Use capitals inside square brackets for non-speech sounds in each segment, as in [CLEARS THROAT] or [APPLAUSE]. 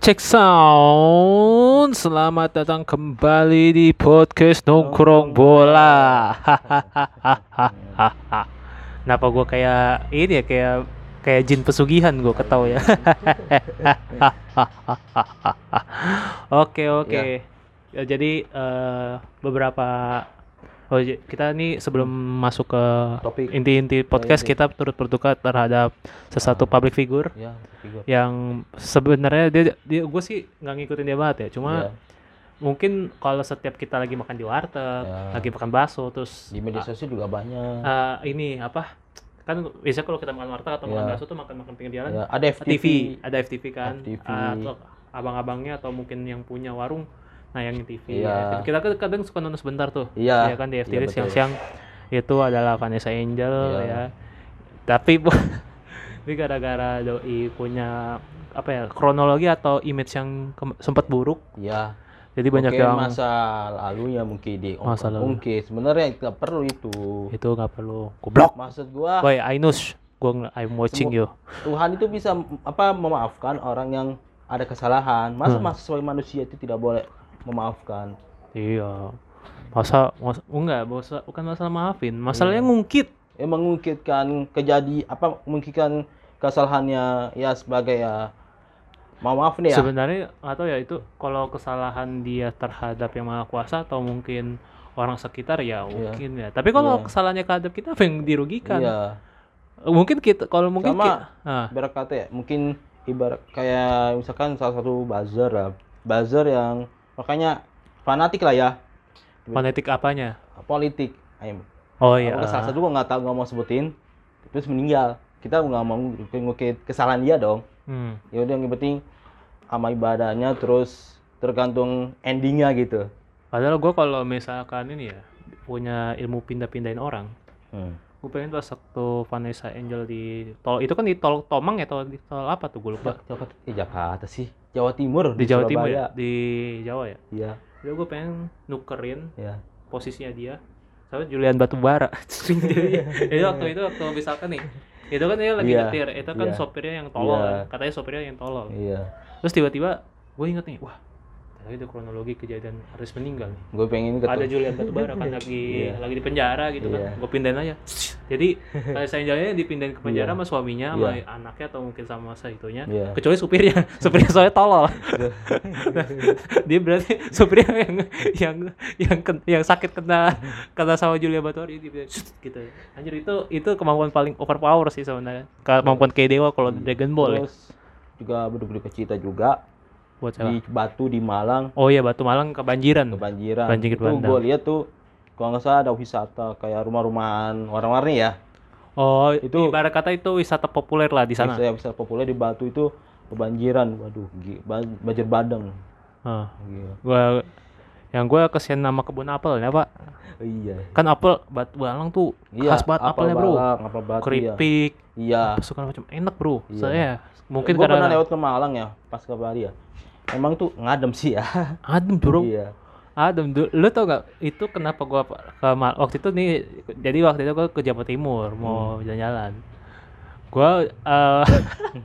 Cek sound, selamat datang kembali di podcast nongkrong bola. Hahaha. [LAUGHS] Kenapa gue kayak ini ya kayak kayak jin pesugihan gue ketawa ya. [LAUGHS] Oke oke. Ya, jadi eh, beberapa Oh, j- kita nih sebelum masuk ke Topik. inti-inti podcast inti. kita turut berduka terhadap sesuatu public figure ya figur yang sebenarnya dia dia gue sih nggak ngikutin dia banget ya cuma Ya, mungkin kalau setiap kita lagi makan di warteg Ya. lagi makan bakso terus di media sosial juga banyak ah, ini apa kan biasanya kalau kita makan warteg atau makan Ya. bakso tuh makan makan pinggir jalan ya, ada FTV TV ada FTV kan FTV. Ah, atau abang-abangnya atau mungkin yang punya warung nayangin TV Iya. kita kan kadang suka nonton sebentar tuh Iya. ya kan di Iya, FTV betul. siang-siang itu adalah Vanessa Angel Iya. ya tapi [LAUGHS] ini gara-gara doi punya apa ya kronologi atau image yang sempat buruk ya jadi banyak Mungkin yang masa lalunya mungkin di Masa lalu. mungkin sebenarnya tidak perlu itu itu nggak perlu goblok maksud gua boy Ainus gua I'm watching you Tuhan itu bisa apa memaafkan orang yang ada kesalahan masa Hmm. masa sebagai manusia itu tidak boleh memaafkan. Iya. Masa, masa enggak masa, bukan masalah maafin. Iya. masalahnya ngungkit. Ya mengungkitkan kejadi apa mengungkitkan kesalahannya ya sebagai ya mau maaf nih ya. Sebenarnya atau ya itu kalau kesalahan dia terhadap yang maha kuasa atau mungkin orang sekitar ya mungkin ya. Tapi kalau Iya. kesalahannya terhadap kita apa yang dirugikan? Iya. Mungkin kita kalau mungkin Sama. kita, ah, ibarat kata ya mungkin ibarat kayak misalkan salah satu buzzer lah buzzer yang makanya fanatik lah ya. Fonetik apanya? Politik. Ayo, oh iya. Salah satu gua nggak tahu nggak mau sebutin. Terus meninggal. Kita nggak mau ngukit kesalahan dia dong. Hmm. ya udah yang penting sama ibadahnya terus tergantung endingnya gitu. Padahal gue kalau misalkan ini ya punya ilmu pindah-pindahin orang hmm. gue pengen pas waktu Vanessa Angel di tol itu kan di tol Tomang ya tol di tol apa tuh gue lupa. Jakarta, eh, Jakarta sih Jawa Timur di Jawa Timur ya? Di Jawa ya? Iya. Jadi gue pengen nukerin iya. posisinya dia. Sama Julian Batubara. [LAUGHS] Jadi jadi waktu itu waktu misalkan nih itu kan dia lagi Iya, nyetir. Itu kan iya. sopirnya yang tolol Iya. kan. katanya sopirnya yang tolol. Iya. Terus tiba-tiba gue inget nih wah tadi ada kronologi kejadian harus meninggal nih. Gue pengen ketemu. Ada Julian Batubara kan lagi Iya. lagi di penjara gitu Iya. kan gue pindahin aja. Jadi saya jalannya dipindahin ke penjara Iya. sama suaminya sama Iya. anaknya atau mungkin sama masa itunya Iya. kecuali supirnya. [LAUGHS] Supirnya soalnya tolol. [LAUGHS] Dia berarti supirnya yang yang yang ken- yang sakit kena kena sama Julia Bathory dia gitu. Anjir itu itu kemampuan paling overpower sih sebenarnya. Kemampuan kayak dewa kalau di Dragon Ball ya. Terus juga berduka cita juga buat siapa? di Batu di Malang. Oh iya Batu Malang kebanjiran kebanjiran. Banjir itu gue lihat tuh kalau nggak salah ada wisata kayak rumah-rumahan warna-warni ya? Oh Itu- ibarat kata itu wisata populer lah di sana. Wisata, wisata populer di Batu itu kebanjiran. Waduh banjir bandang Ah, Gila. gua yang gua kesian nama kebun apel ya pak. Oh, iya. Kan apel Batu Malang tuh iya khas banget apel apelnya bro. Balang, apel batu ya keripik iya. segala macam. Enak bro. Iya. saya mungkin gue pernah karena lewat ke Malang ya pas ke Bali ya emang tuh ngadem sih ya. Adem bro. Iya. Adem lu tau gak itu kenapa gua ke waktu itu nih jadi waktu itu gua ke Jawa Timur mau Hmm. jalan-jalan. Gua eh,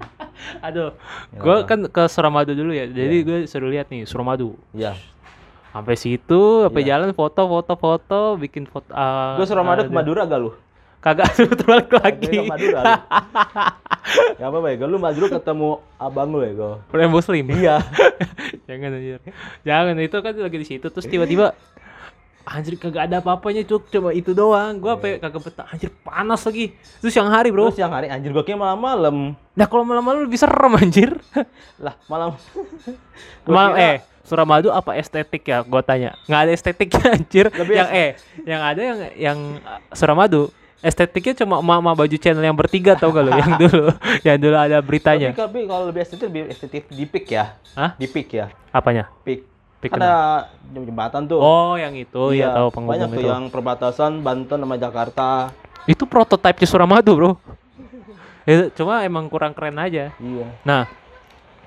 [LAUGHS] aduh gua Ya. kan ke Suramadu dulu ya jadi gue suruh lihat nih Suramadu. Iya sampai situ sampai Iya. jalan foto foto foto bikin foto uh, gue Suramadu ke Madura gak lu kagak [LAUGHS] terbalik lagi. Madura lu. ya apa baik lu Madura ketemu abang lu ya gue Orang muslim. Iya. [LAUGHS] Jangan anjir. Jangan itu kan lagi di situ. Terus tiba-tiba anjir kagak ada apa-apanya cuk. Cuma itu doang. Gua apa kagak betah. Anjir panas lagi. Terus siang hari bro? Terus yang hari anjir gue kira malam malam nah kalau malam-malam lebih serem anjir. [LAUGHS] Lah malam. Gua malam kira- eh Suramadu apa estetik ya? Gua tanya. Nggak ada estetiknya anjir. Lebih yang eh yang ada yang yang uh, Suramadu estetiknya cuma emak-emak baju channel yang bertiga tau gak lo? Yang [LAUGHS] dulu yang dulu ada beritanya. Tapi, kalau lebih estetik lebih estetik di pik ya. Hah? di pik ya. Apanya? Pik Pik Kan ada jembatan tuh. Oh yang itu. Ya tahu penghubung banyak tuh itu yang perbatasan Banten sama Jakarta. Itu prototipe di Suramadu bro. Itu cuma emang kurang keren aja. Iya. Nah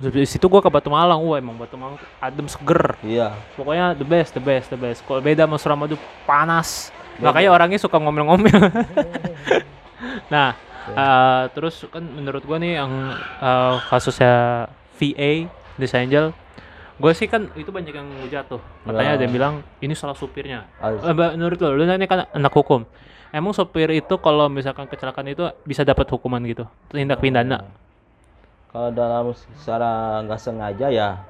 di situ gua ke Batu Malang. Wah emang Batu Malang adem seger. Iya. Pokoknya the best the best the best. Kalau beda sama Suramadu panas makanya orangnya suka ngomel-ngomel. [LAUGHS] Nah eh, terus kan menurut gua nih yang eh, kasusnya VA Des Angel gue sih kan itu banyak yang hujat tuh katanya Ya. ada yang bilang ini salah supirnya. Mbak, menurut lo, lu ini kan anak hukum. Emang sopir itu kalau misalkan kecelakaan itu bisa dapat hukuman gitu? Tindak pidana? Kalau dalam secara nggak sengaja ya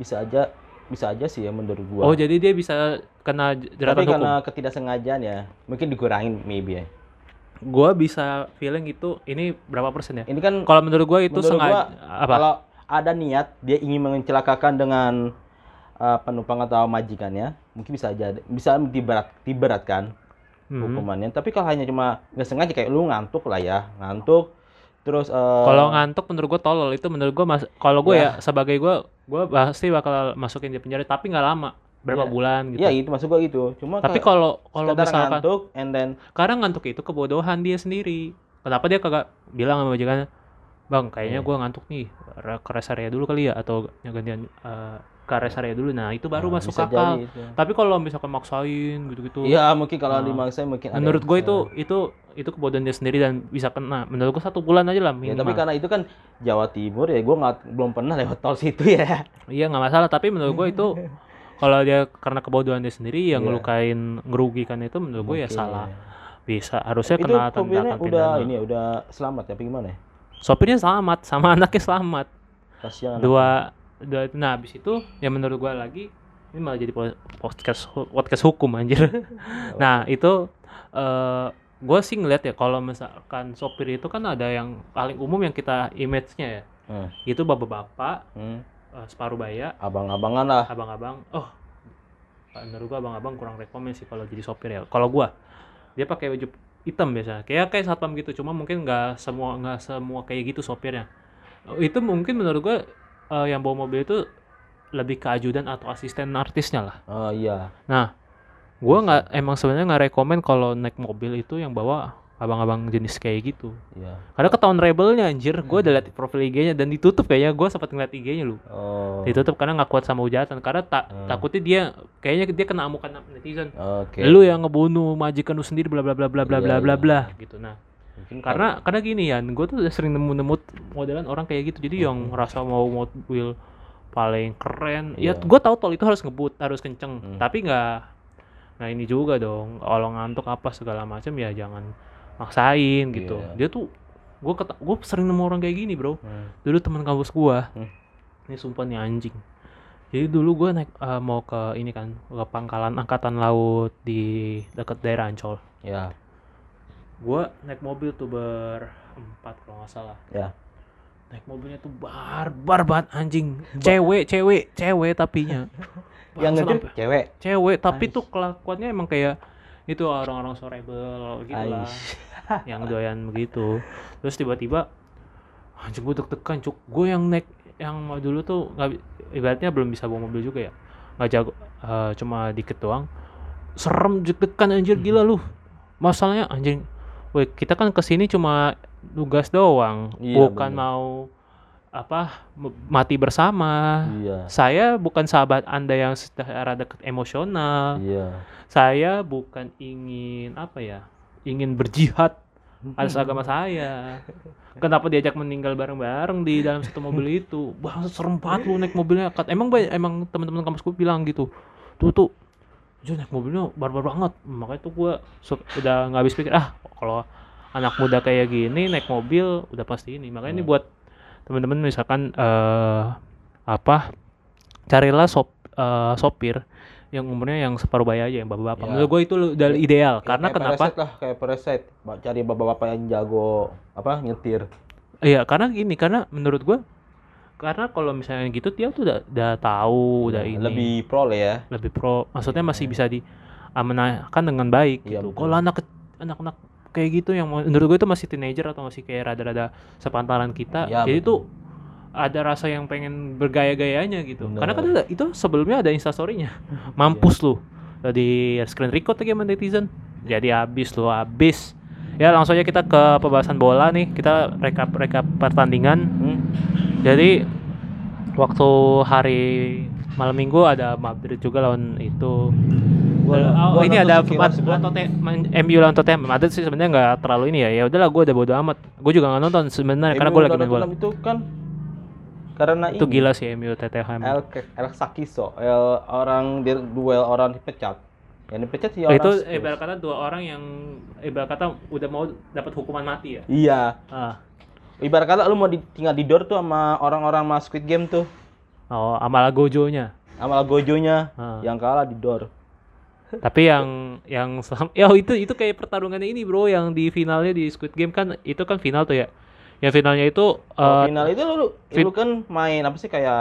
bisa aja bisa aja sih ya menurut gua. oh jadi dia bisa kena j- Tapi jeratan hukum karena ketidaksengajaan ya mungkin dikurangin maybe ya. gue bisa feeling itu ini berapa persen ya Ini kan kalau menurut gue itu sengaja gua, apa kalau ada niat dia ingin mencelakakan dengan uh, penumpang atau majikannya, mungkin bisa aja bisa diberat diberatkan Hmm. hukumannya. Tapi kalau hanya cuma nggak sengaja kayak lu ngantuk lah ya, ngantuk terus uh, Kalau ngantuk menurut gue tolol itu menurut gue mas kalau gue Ya. ya sebagai gue gue pasti bakal masukin di penjara tapi nggak lama berapa Ya. bulan gitu. Iya itu masuk gua gitu. Cuma tapi kalau kalau misalkan ngantuk and then karena ngantuk itu kebodohan dia sendiri. Kenapa dia kagak bilang sama majikannya, bang kayaknya Iya. gue ngantuk nih re- ke rest area dulu kali ya atau gantian eh, ke rest area dulu. Nah itu baru nah, masuk akal. jadi itu. Tapi kalau misalkan maksain gitu-gitu, Iya mungkin kalau Nah, dimaksain mungkin menurut gue itu itu itu kebodohan dia sendiri dan bisa kena. Menurut gue satu bulan aja lah Ya, minimal. tapi karena itu kan Jawa Timur ya, gue nggak belum pernah lewat tol situ ya. Iya nggak masalah tapi menurut gue itu [LAUGHS] kalau dia karena kebodohan dia sendiri yang Iya. ngelukain ngerugikan itu menurut gue ya salah bisa harusnya Itu kena tindakan udah pidana. ini ya, udah selamat ya, apa gimana ya? sopirnya selamat sama [LAUGHS] anaknya selamat Kasihan. dua dua itu. Nah habis itu ya menurut gue lagi ini malah jadi po- podcast podcast hukum anjir. [LAUGHS] Nah itu eh gue sih ngeliat ya kalau misalkan sopir itu kan ada yang paling umum yang kita image-nya ya. Hmm. itu bapak-bapak Hmm. eh, separuh baya. Abang-abangan lah. abang-abang. Oh menurut gua abang-abang kurang rekomen sih kalau jadi sopir ya. Kalau gua dia pakai baju hitam biasa. Kayak kayak satpam gitu. Cuma mungkin nggak semua nggak semua kayak gitu sopirnya. Itu mungkin menurut gua eh, yang bawa mobil itu lebih ke ajudan atau asisten artisnya lah Oh iya. nah gua nggak emang sebenarnya nggak rekomen kalau naik mobil itu yang bawa abang-abang jenis kayak gitu Iya. karena ketahuan rebelnya anjir gua udah liat profil IG-nya dan ditutup kayaknya gua sempat ngeliat IG-nya lu Oh. ditutup karena nggak kuat sama hujatan karena tak Hmm. takutnya dia kayaknya dia kena amukan netizen Oke. lu yang ngebunuh majikan lu sendiri bla bla bla bla bla Iya, bla bla iya. bla gitu nah Mungkin karena karena gini ya gue tuh udah sering nemu nemu modelan orang kayak gitu jadi yang Hmm. ngerasa mau mobil paling keren ya Iya. gue tahu tol itu harus ngebut harus kenceng Hmm. tapi nggak nah ini juga dong kalau ngantuk apa segala macam ya jangan maksain gitu Iya. dia tuh gue gue sering nemu orang kayak gini bro Hmm. dulu teman kampus gua Hmm. ini sumpah nih anjing jadi dulu gua naik eh, mau ke ini kan ke pangkalan angkatan laut di dekat daerah Ancol Ya. Gua naik mobil tuh berempat kalau nggak salah. Ya. naik mobilnya tuh barbar banget anjing. Cewek cewek cewek tapinya. [LAUGHS] Yang ngetir sampai- cewek. cewek tapi Ais. tuh kelakuannya emang kayak itu orang-orang so rebel gitu lah [LAUGHS] yang doyan begitu. Terus tiba-tiba anjing gue deg-degan cuk. Gue yang naik yang mau dulu tuh nggak ibaratnya belum bisa bawa mobil juga ya. Nggak jago eh, cuma dikit doang. Serem deg-degan anjir. Gila lu. Masalahnya anjing Woi, kita kan ke sini cuma tugas doang, Iya, bukan bener. mau apa mati bersama. Iya. Saya bukan sahabat Anda yang secara dekat emosional. Iya. Saya bukan ingin apa ya? Ingin berjihad atas agama [LAUGHS] saya. Kenapa diajak meninggal bareng-bareng di dalam satu mobil itu? Bang, serem banget lu naik mobilnya. Kat- Emang emang teman-teman kampusku bilang gitu. Tuh tuh, Jun naik mobilnya barbar banget. Makanya tuh gua su- udah nggak habis pikir ah kalau anak muda kayak gini naik mobil udah pasti ini. Makanya ini Hmm. buat teman-teman misalkan eh apa carilah sop, eh, sopir yang umurnya yang separuh baya aja yang bapak-bapak. Ya. Menurut gue itu udah ideal Ya, karena kayak kenapa? Pereset lah kayak pereset. Ba- Cari bapak-bapak yang jago apa nyetir. Iya, karena gini, karena menurut gua karena kalau misalnya gitu dia tuh udah udah tahu, udah Ya, ini Lebih pro lah ya. lebih pro. Maksudnya masih bisa diamanahkan dengan baik Iya, gitu. Kalau anak anak-anak kayak gitu yang menurut gue itu masih teenager atau masih kayak rada-rada sepantaran kita. Iya, jadi betul. tuh ada rasa yang pengen bergaya-gayanya gitu. Bener. Karena kan ada- itu sebelumnya ada instastorynya. [LAUGHS] Mampus lu. Di screen record lagi sama netizen. Jadi habis lu, habis. Ya langsung aja kita ke pembahasan bola nih. Kita rekap-rekap pertandingan. Hmm. Jadi waktu hari malam minggu ada Madrid juga lawan itu. Gua- oh, gua ini ada MU lawan Tottenham. Madrid sih sebenarnya nggak terlalu ini ya. Ya udahlah gue udah bodo amat. Gue juga nggak nonton sebenarnya karena gue lagi main bola. Itu kan Karena itu ini, gila sih MU Tottenham El, El Sakiso, El, orang di duel orang dipecat. Yang dipecat sih orang itu ibarat kata dua orang yang ibarat kata udah mau dapat hukuman mati ya Iya. ah Ibarat kata lu mau di, tinggal di door tuh sama orang-orang mas Squid Game tuh. oh amal gojonya Sama gojonya Ah. yang kalah di door. tapi yang yang selam- [LAUGHS] ya itu itu kayak pertarungannya ini bro yang di finalnya di Squid Game kan itu kan final tuh ya yang finalnya itu Kalau eh, final itu lu, lu, fin- lu kan main apa sih kayak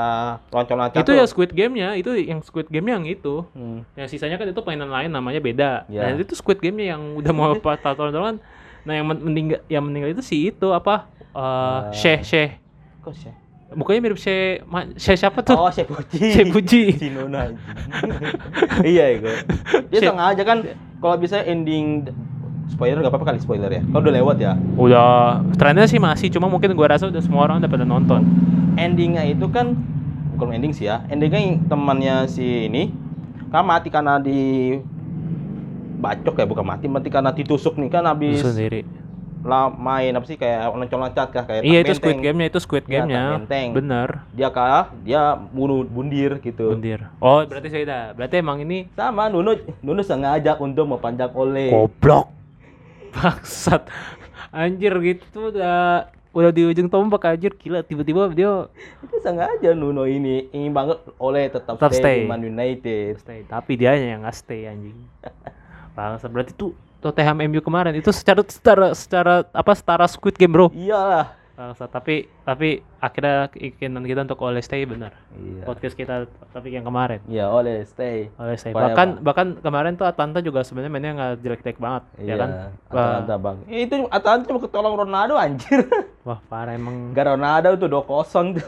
loncat-loncat itu tuh. ya Squid Game-nya itu yang Squid Game yang itu Hmm. yang sisanya kan itu mainan lain namanya beda Ya. nah itu Squid Game-nya yang udah mau [LAUGHS] pertarungan nah yang men- meninggal yang meninggal itu si itu apa eh Ah. Syekh Syekh Kok sih? mukanya mirip Syekh Syekh siapa tuh Oh, Chef Puji. Syekh Puji [LAUGHS] [LAUGHS] si Nona anjing. [LAUGHS] iya itu. Dia Chef- sengaja kan kalau bisa ending spoiler nggak apa-apa kali spoiler ya. Kalau udah lewat ya. udah trennya sih masih cuma mungkin gua rasa udah semua orang udah pada nonton Endingnya itu kan bukan ending sih ya. Endingnya temannya si ini kan mati karena di bacok ya bukan mati mati karena ditusuk nih kan habis sendiri main apa sih kayak loncat-loncat kah kayak iya itu Squid. Game-nya itu Squid Iya, Game-nya. benteng. bener dia kalah dia bunuh bundir gitu. Bundir. Oh berarti beda berarti emang ini sama Nunu Nunu sengaja untuk mepanjang oleh. Goblok. Bangsat. Anjir gitu udah udah di ujung tombak anjir. Gila tiba-tiba dia itu sengaja Nuno ini ingin banget oleh tetap, Tetap stay, stay. di Man United. Stay tapi dia yang nggak stay anjing. [LAUGHS] Bangsat berarti tuh Tottenham MU kemarin. Itu secara secara secara apa setara Squid Game bro. Iyalah. Bangsat tapi tapi akhirnya keinginan kita untuk oleh stay benar. Iya. Podcast kita tapi yang kemarin. Iya oleh stay. Oleh stay. Forever. bahkan bahkan kemarin tuh Atlanta juga sebenarnya mainnya nggak jelek-jelek banget iya ya kan? Atalanta bang. Eh, itu Atalanta cuma ketolong Ronaldo anjir. [LAUGHS] Wah parah emang. Gak Ronaldo tuh 2-0 tuh.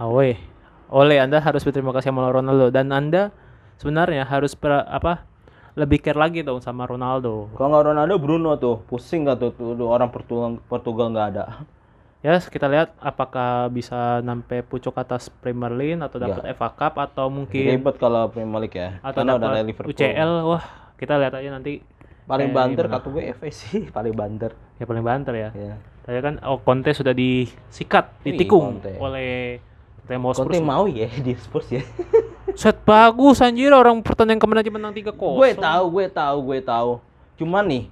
Awe, oleh Anda harus berterima kasih sama Ronaldo. Dan Anda sebenarnya harus per- apa lebih care lagi dong sama Ronaldo. kalau nggak Ronaldo Bruno tuh. Pusing gak tuh, tuh, tuh orang Portugal Portugal nggak ada? Ya kita lihat apakah bisa sampai pucuk atas Premier League atau dapat FA Cup atau mungkin ribet kalau Premier League ya. atau karena udah Liverpool. UCL. Wah, kita lihat aja nanti. Paling kayak banter kata gue FA sih [LAUGHS] paling banter. Ya paling banter ya. ya. Tadi kan oh Conte sudah disikat, ditikung oleh Tottenham Hotspur. Conte mau ya [LAUGHS] di Spurs ya Set bagus anjir. Orang pertandingan kemarin aja menang 3-0. gue tahu gue tahu gue tahu. Cuman nih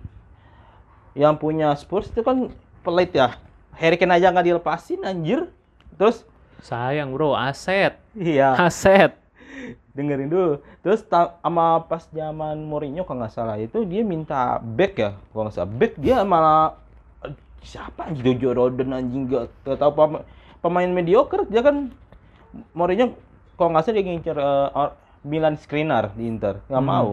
yang punya Spurs itu kan pelit ya. Harry Kane aja nggak dilepasin anjir. Terus Sayang bro, aset. iya. Aset. dengerin dulu. Terus sama pas zaman Mourinho kalau nggak salah itu dia minta back ya. Kalau nggak salah back dia malah siapa anjing? Jojo Roden anjing gak tahu pemain mediocre dia kan Mourinho kalau nggak salah dia ngincer or- Milan Skriniar di Inter nggak Hmm. mau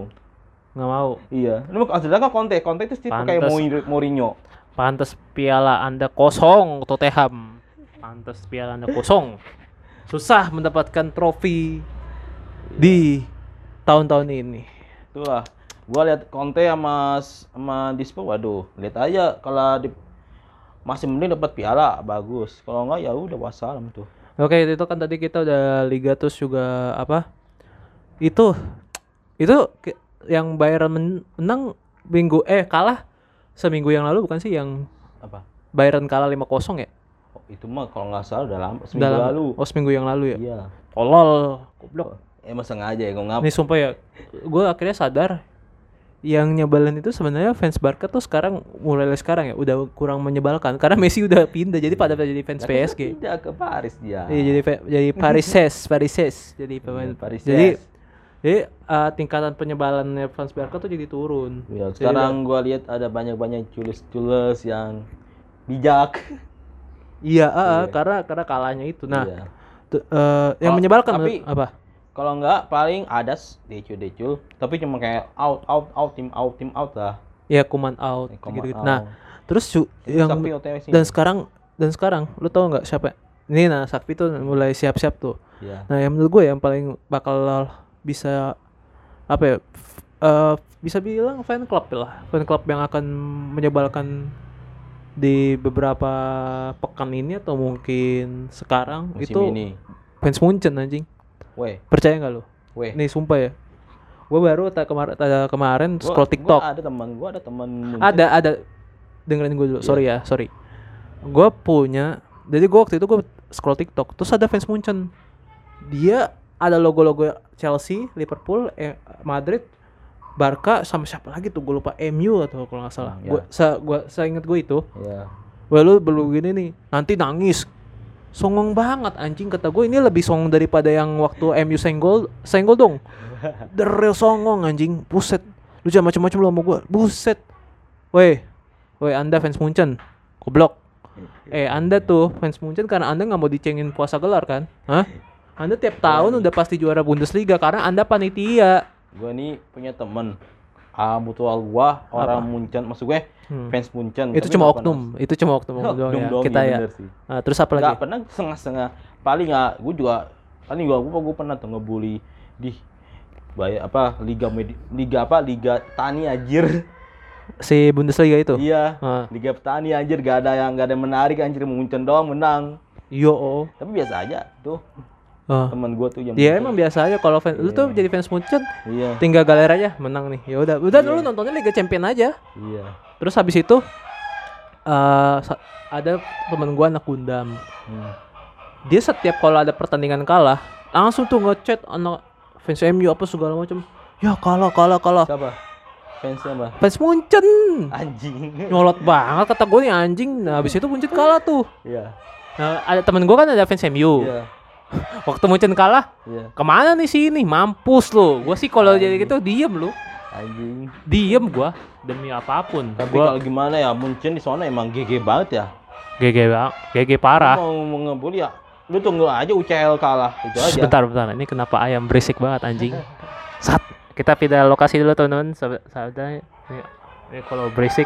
Nggak mau. iya ini sedangkan Conte Conte itu tipe kayak Pantes. Mourinho Pantes piala Anda kosong Tottenham. Pantes piala Anda kosong. Susah mendapatkan trofi di tahun-tahun ini. Tuh lah, gua lihat Conte sama sama Dispo, waduh, lihat aja kalau di masih mending dapat piala bagus. Kalau enggak ya udah wassalam tuh. Oke, itu kan tadi kita udah Liga terus juga apa? Itu itu yang Bayern men- menang minggu eh kalah seminggu yang lalu bukan sih yang Apa? Bayern kalah 5-0 ya? Oh, itu mah kalau nggak salah udah lama, Udah seminggu lama. lalu. Oh, seminggu yang lalu ya? Iya. Tolol, goblok. Emang sengaja ya, gua. Nih sumpah ya, gue akhirnya sadar yang nyebelin itu sebenarnya fans Barca tuh sekarang mulai sekarang ya udah kurang menyebalkan karena Messi udah pindah jadi pada jadi fans PSG. Tidak ke Paris dia. Iya jadi jadi Parises, [LAUGHS] Parises jadi pemain Iya, Paris Jadi jadi uh, tingkatan penyebalannya fans Barca tuh jadi turun. Ya, Jadi sekarang gua lihat ada banyak-banyak culus-culus yang bijak. Iya, Iya. karena karena kalahnya itu. Nah, Iya. tu- eh, yang Oh, menyebalkan tapi- apa? Kalau enggak paling ada decul-decul, tapi cuma kayak out out out tim out tim out lah. Ya kuman out Eh, command gitu-gitu. out. Nah, terus su- yang dan sekarang dan sekarang lu tau nggak siapa ini nah Sakti tuh mulai siap-siap tuh Iya. nah yang menurut gue yang paling bakal bisa apa ya eh, bisa bilang fan club lah fan club yang akan menyebalkan di beberapa pekan ini atau mungkin sekarang Musim itu ini. fans Munchen anjing Weh, percaya nggak lu? Weh. nih sumpah ya. Gue baru tak kemarin kemarin Gua- scroll TikTok. Gua ada teman, gua ada teman ada ada. Dengerin gue dulu. Iya. sorry ya sorry. Gue punya jadi gue waktu itu gue scroll TikTok terus ada fans Munchen. Dia ada logo-logo Chelsea Liverpool eh, Madrid Barca sama siapa lagi tuh? Gue lupa. MU atau kalau nggak salah. Ya. gue sa gue seingat gue itu. Iya. Wah lu belum gini nih. Nanti nangis songong banget anjing kata gue ini lebih songong daripada yang waktu MU senggol senggol dong. [LAUGHS] The real songong anjing. Buset. Lu jangan macam-macam lu sama gue buset. Woi woi anda fans Munchen. Goblok. [LAUGHS] Eh anda tuh fans Munchen karena anda nggak mau dicengin puasa gelar kan? Hah? Anda tiap tahun udah pasti juara Bundesliga karena anda panitia. Gue nih punya temen ah mutual gua orang Munchen maksud gue Hmm. fans Munchen itu cuma oknum itu cuma oknum doang Oknum ya doang, kita iya ya bener sih. Nah, terus apa lagi nggak pernah setengah-setengah paling nggak gue juga paling gua gua gua pernah tuh ngebully di bayar apa liga Medi- liga apa liga tani anjir si Bundesliga itu iya Ah. liga petani anjir gak ada yang gak ada yang menarik anjir Munchen doang menang yo oh. tapi biasa aja tuh Ah. teman gua tuh yang Ya emang biasa aja kalau fans lu tuh jadi fans Munchen iya tinggal galer aja menang nih. Ya udah, udah dulu nontonnya Liga Champion aja. iya Terus habis itu eh sa- ada temen gua anak Gundam. Hmm. Dia setiap kalau ada pertandingan kalah, langsung tuh ngechat anak fans MU apa segala macam. Ya kalah kalah kalah. siapa fansnya apa Fans Munchen. anjing Nyolot banget kata gue nih anjing. Nah, habis itu Munchen kalah tuh. iya Nah, ada temen gua kan ada fans MU. iya [LAUGHS] Waktu Munchen kalah, iya. ke mana nih sini? Mampus lo. Gue sih kalau jadi gitu diem lu. anjing. Diem gua demi apa pun. Tapi gua kalau gimana ya Munchen di sana emang GG banget ya. GG bang GG parah. Mau mau ngebully ya lu tunggu aja UCL kalah itu aja. Sebentar bentar ini kenapa ayam berisik banget anjing? Sat kita pindah lokasi dulu teman-teman. Ini, ini kalau berisik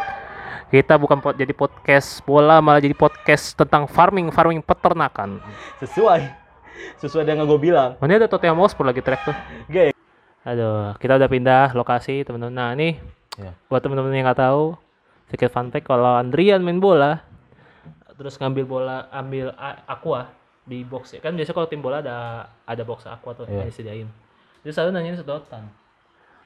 kita bukan pot, jadi podcast bola malah jadi podcast tentang farming farming peternakan. Sesuai sesuai dengan gue bilang. Oh, ini ada Tottenham Hotspur lagi track tuh. Oke. aduh kita udah pindah lokasi teman-teman nah ini Ya. buat teman-teman yang nggak tahu sedikit fun fact kalau Andrian main bola terus ngambil bola ambil aqua di box ya. Kan biasa kalau tim bola ada ada box aqua tuh Iya. yang disediain. Terus selalu nanyain sedotan.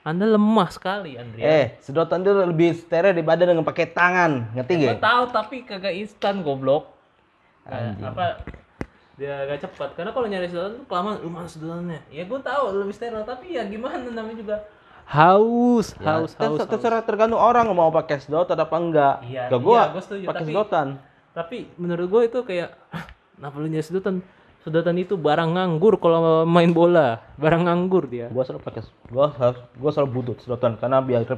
Anda lemah sekali Andrian. Eh sedotan itu lebih steril daripada dengan pakai tangan. Ngerti gak? tahu tapi kagak instan goblok. Kayak apa dia agak cepat. Karena kalau nyari sedotan tuh kelamaan lu mana sedotannya ya gue tahu lebih steril tapi ya gimana namanya juga? Haus haus kan haus, haus. terserah tergantung orang mau pakai sedotan apa enggak. Iya, Ke gua iya, gua setuju, pakai tapi- sedotan. tapi menurut gue itu kayak kenapa lu nyari sedotan? Sedotan itu barang nganggur kalau main bola. Barang nganggur dia. Gua selalu pakai gua harus gua selalu butuh sedotan karena biar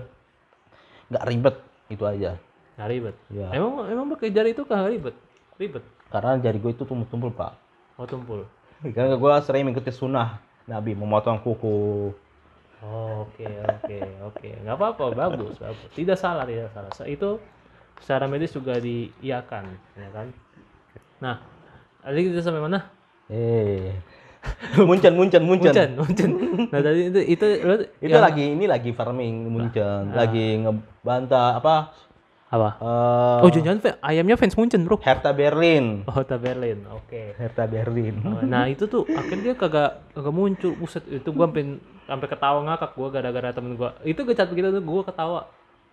nggak ribet. Itu aja. Nggak ribet. Iya. emang emang pakai jari itu kagak ribet. Ribet. Karena jari gue itu tumpul-tumpul pak oh tumpul karena gua sering mengikuti sunnah Nabi memotong kuku. Oke oke oke. Nggak apa-apa bagus bagus. Tidak salah tidak salah. So, itu secara medis juga diiakan ya kan? Nah tadi kita sampai mana? Eh. [LAUGHS] Muncen muncen muncen. Munchen Munchen nah tadi itu itu itu yang- lagi ini lagi farming muncen. Lagi ngebantah apa apa eh oh jangan fa- ayamnya fans Munchen bro Hertha Berlin oh ta Berlin oke Hertha Berlin Oh, nah itu tuh akhirnya dia kagak kagak muncul buset itu gua sampai sampai ketawa ngakak gua gara-gara temen gua itu gecat begitu tuh gua ketawa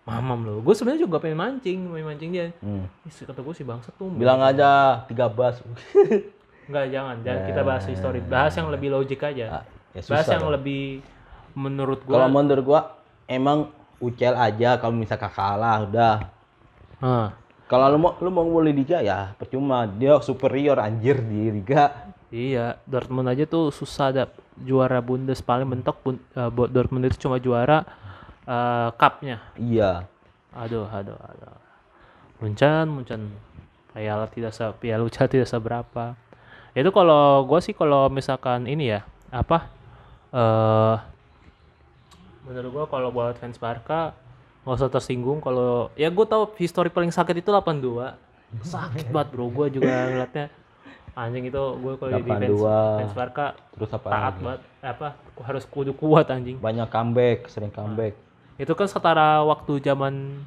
mamam lo gue sebenarnya juga pengen mancing main mancing dia Hmm. Ih, kata gue si bangsat tuh bilang aja tiga bas [LAUGHS] Enggak, jangan. Jangan kita bahas histori. Bahas yang lebih logik aja. ya bahas yang dong. lebih menurut kalau gua. menurut gua emang UCL aja kalau misalkan kalah udah Ah, kalau lu mau lu mau mulai liga ya percuma dia superior anjir di liga iya, Dortmund aja tuh susah ada juara Bundes paling mentok Bun- buat Dortmund itu cuma juara eh, cupnya. iya Aduh, aduh, aduh. Muncan, Muncan. Piala tidak se Piala Uca tidak seberapa. Itu kalau gua sih kalau misalkan ini ya, apa? eh menurut gua kalau buat fans Barca nggak usah tersinggung kalau ya gua tahu histori paling sakit itu 82 sakit banget bro. Gua juga ngeliatnya anjing itu gua kalau jadi fans, 82. fans Barca terus apa taat banget. Apa? Harus kudu kuat anjing. Banyak comeback sering comeback. itu kan setara waktu zaman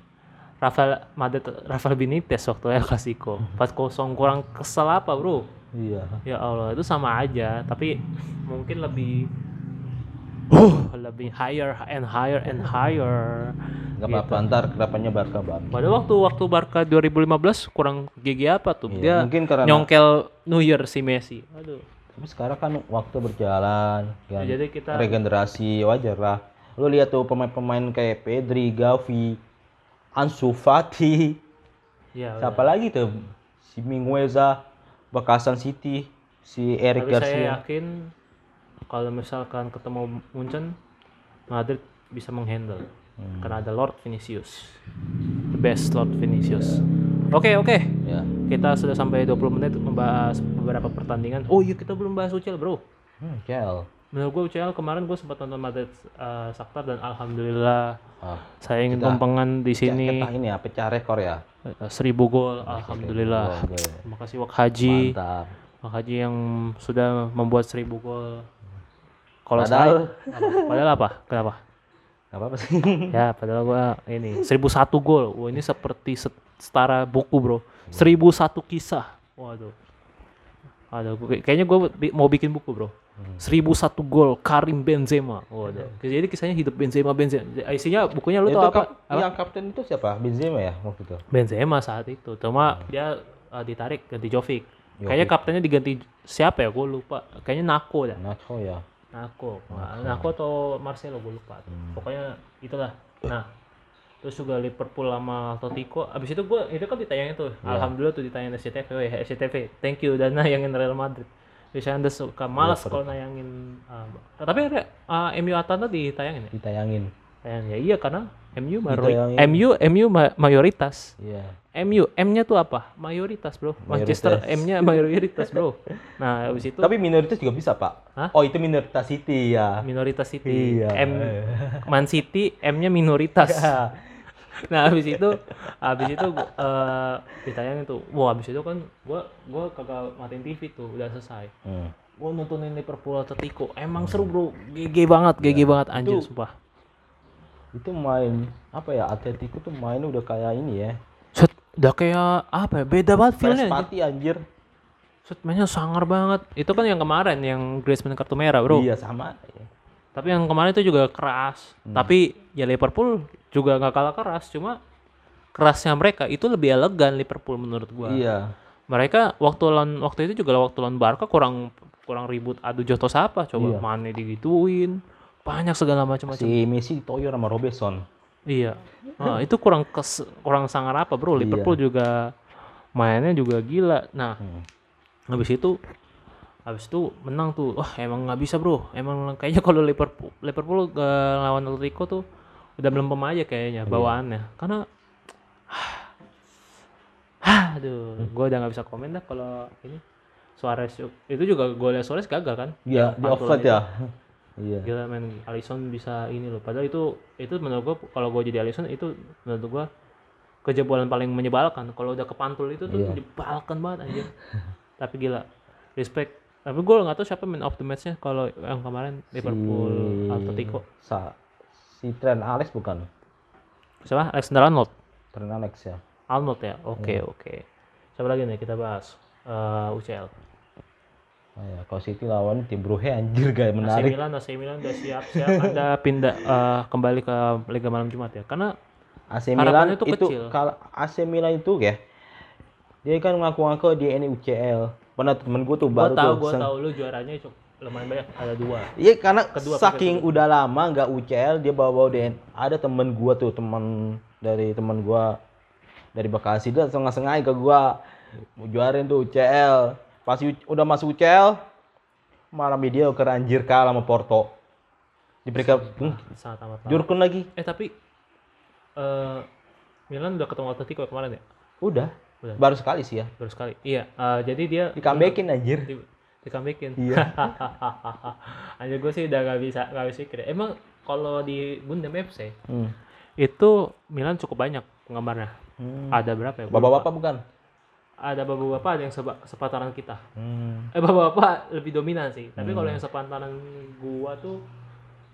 Rafael Madrid Rafael Benitez waktu El Clasico. 4-0 kurang kesel apa bro? Iya. Ya Allah itu sama aja. Tapi mungkin lebih uh, lebih higher and higher and higher Gak apa-apa ntar ke depannya Barca bagus. Pada waktu waktu Barca 2015 kurang GG apa tuh? Iya, Dia mungkin karena- nyongkel New Year si Messi. Aduh. Tapi sekarang kan waktu berjalan, kan Ya, jadi kita regenerasi wajar lah. Lu lihat tuh pemain-pemain kayak Pedri, Gavi, Ansu Fati, ya siapa lagi tuh? Si Mingueza, Bakasan City, si Eric Tapi saya Garcia. yakin kalau misalkan ketemu Munchen, Madrid bisa menghandle. Hmm. Karena ada Lord Vinicius. The best Lord Vinicius. Oke, oke. Ya. Kita sudah sampai 20 menit membahas beberapa pertandingan. Oh iya, kita belum bahas UCL, Bro. Hmm. Menurut gue UCL kemarin gue sempat nonton Madrid uh, Shakhtar dan alhamdulillah Ah, saya ingin tumpengan di sini Kita ini ya, pecah rekor ya. uh, seribu gol alhamdulillah. Terima kasih Wak Haji. Mantap. Wak Haji yang sudah membuat seribu gol. Kalau Padahal- saya, apa? padahal apa? Kenapa? Gak apa-apa sih. [LAUGHS] Ya, padahal gua ini 1001 gol. Wah, ini seperti set- setara buku, Bro. 1001 kisah. Waduh. Aduh, gua- kayaknya gua mau bikin buku, Bro. 1001 gol Karim Benzema. Waduh. Jadi kisahnya hidup Benzema Benzema. Isinya bukunya lu itu tau apa? kap- yang kapten itu siapa? Benzema ya waktu itu. Benzema saat itu. Cuma dia uh, ditarik ganti Jovic. Kayaknya kaptennya diganti siapa ya? Gue lupa. Kayaknya Nako dah. Nacho ya. Nako. Nah, Nako atau Marcelo gue lupa. Pokoknya itulah. Nah, terus juga Liverpool sama Atletico. Abis itu gue itu kan ditayangin tuh. Alhamdulillah tuh ditayangin SCTV. Weh, SCTV. Thank you dan nayangin Real Madrid. Biasanya anda suka malas kalau nayangin. uh, tapi uh, MU Atalanta ditayangin ya? Ditayangin. Tayang ya iya karena MU Ditayangin. MU MU ma- mayoritas. Iya. MU, M-nya tuh apa? Mayoritas, Bro. Manchester Mayoritas. M-nya [LAUGHS] mayoritas, Bro. Nah, habis itu Tapi minoritas juga bisa, Pak. Hah? Oh, itu minoritas City ya. minoritas City. Iya. M Man City, M-nya minoritas. [LAUGHS] nah, habis itu habis itu eh ditayangin tuh. Wah, habis itu kan gua gua kagak matiin TV tuh, udah selesai. Hmm. Gua nontonin Liverpool Atletico. Emang seru, Bro. GG banget, GG banget anjir, Itu- sumpah. Itu main apa ya? Atletico tuh main udah kayak ini ya. Udah kayak apa ya? Beda banget feel-nya. party anjir. Set, mainnya sangar banget. Itu kan yang kemarin yang Griezmann kartu merah, Bro. Iya sama. Tapi yang kemarin itu juga keras. Tapi ya Liverpool juga nggak kalah keras. Cuma kerasnya mereka itu lebih elegan Liverpool menurut gua. Iya. Mereka waktu lawan waktu itu juga waktu lawan Barca kurang kurang ribut adu jotos apa coba Iya. Mane digituin banyak segala macam-macam. Si Messi ditoyor sama Robertson. Iya. Nah, [LAUGHS] itu kurang kes, kurang sangar apa, Bro? Iya. Liverpool juga mainnya juga gila. Nah, Hmm. habis itu habis itu menang tuh. Wah, emang nggak bisa, Bro. Emang kayaknya kalau Liverpool Liverpool eh, lawan Atletico tuh udah melempem aja kayaknya Iya. bawaannya. Karena [SIGHS] aduh, gua udah nggak bisa komen dah kalau ini Suarez itu juga golnya Suarez gagal kan? Iya, di offside ya. Iya. Gila men, Alisson bisa ini loh. Padahal itu itu menurut gua kalau gua jadi Alisson itu menurut gua kejebolan paling menyebalkan. Kalau udah kepantul itu tuh Iya. menyebalkan banget anjir. [LAUGHS] Tapi gila, respect. Tapi gua nggak tahu siapa man of the match-nya kalau yang kemarin Liverpool Atletico. Sa si Trent Alex bukan? Siapa? Alexander Arnold. Trent Alex ya. Arnold ya. Oke, Iya. oke. Siapa lagi nih kita bahas? Eh, UCL. Ya, kalau City lawan tim Brugge anjir gak AC menarik. Milan, AC Milan udah siap-siap Anda pindah eh, kembali ke Liga Malam Jumat ya. Karena AC Milan itu kecil. kalau AC Milan itu ya dia kan ngaku-ngaku dia ini UCL. Pernah temen gue tuh gua baru tahu, tuh. gua sen- tahu lu juaranya cuk lumayan banyak ada dua. Iya karena Kedua, saking udah lama nggak UCL dia bawa-bawa DN. Ada temen gua tuh teman dari teman gua dari Bekasi dia sengaja ke gua juarin tuh UCL. Pas udah masuk UCL malah media ke anjir kalah sama Porto. Di peringkat hmm, Sangat amat. Jurkun lagi. Eh tapi eh Milan udah ketemu Atletico kemarin ya? Udah. Udah. Baru sekali sih ya. Baru sekali. Iya, eh, jadi dia Di comebackin anjir. di, di comebackin. Iya. [LAUGHS] Anjir gue sih udah gak bisa gak bisa pikir. Emang kalau di Gundam FC Hmm. itu Milan cukup banyak penggemarnya. Hmm. Ada berapa ya? Bapak-bapak bukan? Ada bapak-bapak ada yang seba- sepantaran kita. Hmm. Eh bapak-bapak lebih dominan sih. Tapi kalau yang sepantaran gua tuh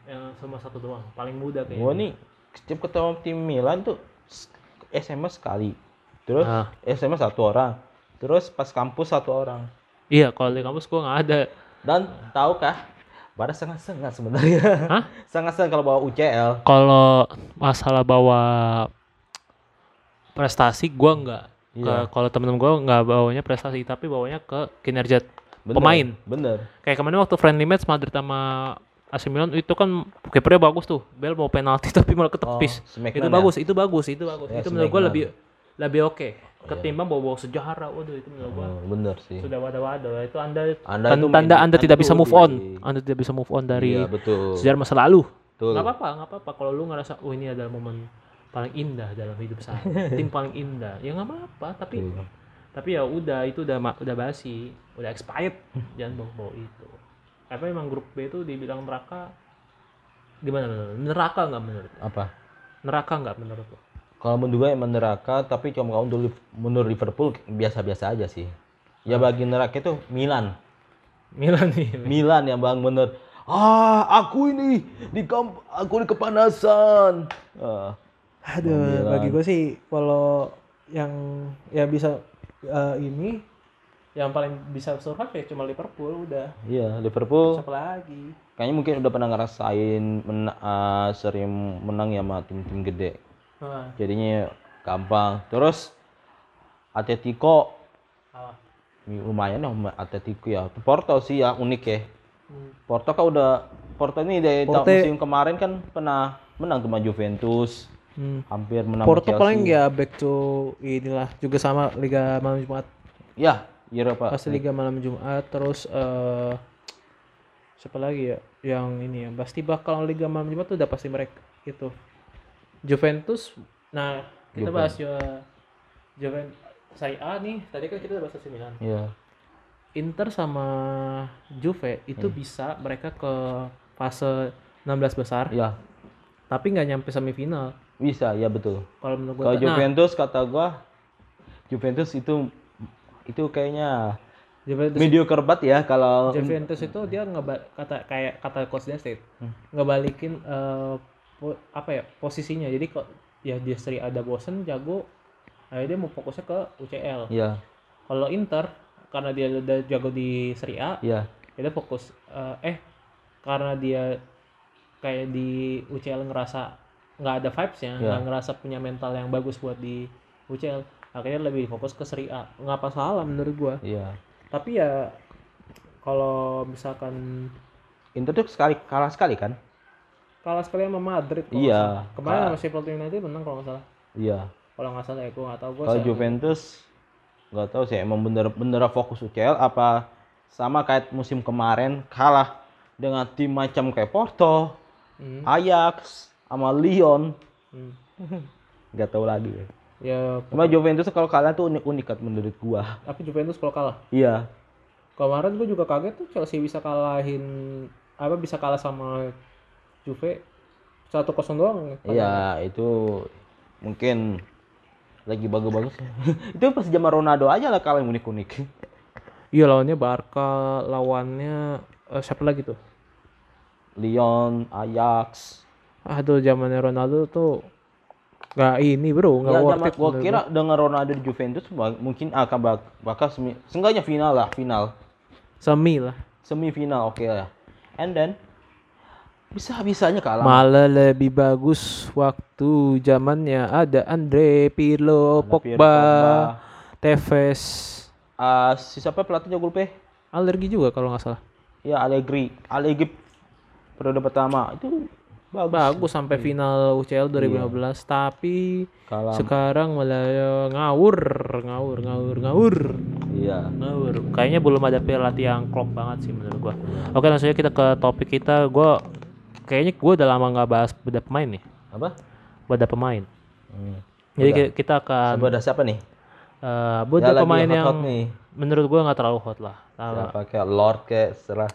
yang cuma satu doang, paling muda kayaknya. Gua nih setiap ketemu tim Milan tuh SMS sekali. Terus Ah. SMS satu orang. Terus pas kampus satu orang. Iya, kalau di kampus gua nggak ada. Dan tahukah Baras sangat sangat sebenarnya. Hah? [LAUGHS] sangat sangat kalau bawa UCL. Kalau masalah bawa prestasi gua nggak. Ke- Iya. Kalau temen-temen gua nggak bawanya prestasi tapi bawanya ke kinerja Bener, pemain. Bener. Kayak kemarin waktu friendly match Madrid sama AC Milan itu kan kipernya bagus tuh. Bel mau penalti [LAUGHS] tapi malah ketepis. Oh, itu ya? bagus, itu bagus, itu bagus. Ya, itu menurut gua Smackdown. lebih lebih oke ketimbang bawa-bawa sejarah. Waduh, itu menurut gua Oh, bener sih. sudah wadah-wadah. Itu Anda, Anda tan- itu tanda Anda tidak bisa move on. di- Anda tidak bisa move on dari Iya, betul. sejarah masa lalu. Betul. Nggak apa-apa, nggak apa-apa. Kalau lu ngerasa, oh ini adalah momen paling indah dalam hidup saya, [LAUGHS] tim paling indah, ya nggak apa-apa. Tapi Iya. tapi ya udah itu udah udah basi, udah expired. [LAUGHS] Jangan bawa-bawa itu. Apa emang grup B itu dibilang neraka? Gimana? Neraka nggak menurut? Apa? Neraka nggak menurut lu? Kalau menurut gue emang neraka, tapi cuma kalau untuk menurut Liverpool biasa-biasa aja sih. Ya bagi neraka itu Milan. Milan nih. [LAUGHS] Milan yang bang bener. Ah, aku ini di kamp, aku di kepanasan. Ah, Aduh, Milan. bagi gue sih kalau yang ya bisa eh, ini yang paling bisa survive ya cuma Liverpool udah. iya, Liverpool Siapa lagi? kayaknya mungkin udah pernah ngerasain men- ah, sering menang ya sama tim-tim gede. Nah, Jadinya gampang. Terus Atletico Kalah. lumayan ya Atletico ya. Porto sih ya unik ya. Hmm. Porto kan udah Porto ini dari tahun Porto- musim kemarin kan pernah menang sama Juventus, hmm. hampir menang Porto Chelsea. paling ya back to inilah juga sama Liga Malam Jumat. Ya, Eropa. Pasti Liga Malam Jumat terus eh siapa lagi ya yang ini ya pasti bakal Liga Malam Jumat tuh udah pasti mereka itu Juventus nah kita Juven. bahas ya Juventus Serie A nih tadi kan kita udah bahas AC Milan Iya. Inter sama Juve itu bisa mereka ke fase 16 besar Iya, tapi nggak nyampe semifinal bisa, ya betul. kalau menurut Kalau gua nah, Juventus kata gua Juventus itu itu kayaknya Juventus mediocre banget ya kalau Juventus itu dia ngeba kata kayak kata coach State Hmm. ngebalikin po- apa ya posisinya jadi kok ya dia seri ada bosen jago akhirnya dia mau fokusnya ke UCL Iya, kalau Inter karena dia udah jago di Serie A iya. dia fokus eh, eh karena dia kayak di UCL ngerasa nggak ada vibesnya Iya. nggak ngerasa punya mental yang bagus buat di UCL akhirnya lebih fokus ke Serie A nggak apa salah menurut gua Iya. tapi ya kalau misalkan Inter tuh sekali kalah sekali kan? kalah sekali sama Madrid kalau Iya. salah. kemarin sama Sheffield United menang kalau nggak salah Iya. kalau nggak salah ya gue nggak tahu gue Kalau Juventus nggak tahu sih emang bener-bener fokus UCL apa sama kayak musim kemarin kalah dengan tim macam kayak Porto, Hmm. Ajax, sama Lyon. Hmm. [LAUGHS] Nggak tahu lagi. ya. ya Cuma Juventus kalau kalah tuh unik-unik kan menurut gua. tapi Juventus kalau kalah Iya. kemarin gue juga kaget tuh Chelsea bisa kalahin apa bisa kalah sama Juve satu kosong doang Iya, itu mungkin lagi bagus-bagus. [LAUGHS] itu pas zaman Ronaldo aja lah yang unik-unik. [LAUGHS] iya lawannya Barca lawannya eh, siapa lagi tuh Lyon, Ajax. Aduh zamannya Ronaldo tuh nggak ini bro nggak Ya, worth it gua menurut kira dengan Ronaldo di Juventus mungkin akan bak bakal semi, seenggaknya final lah, final. semi lah Semifinal oke lah. And then bisa-bisanya kalah. malah lebih bagus waktu zamannya ada Andre Pirlo Ada Pogba, Pogba. Tevez Ah, si siapa pelatihnya gue lupa? alergi juga kalau nggak salah Ya Allegri. Allegri periode pertama itu bagus. bagus sampai final UCL 2015 tapi Kalah. sekarang malah ngawur ngawur ngawur ngawur Iya. Ngawur. Kayaknya belum ada pelatih yang klop banget sih menurut gua. Oke langsung aja kita ke topik kita. Gua kayaknya gua udah lama nggak bahas beda pemain nih. Apa? Beda pemain. Hmm. Jadi ki- kita akan ada siapa nih? eh Ya, beda lagi pemain yang hot-hot nih. menurut gua nggak terlalu hot lah. Nah, Siapa kayak Lord kayak serah.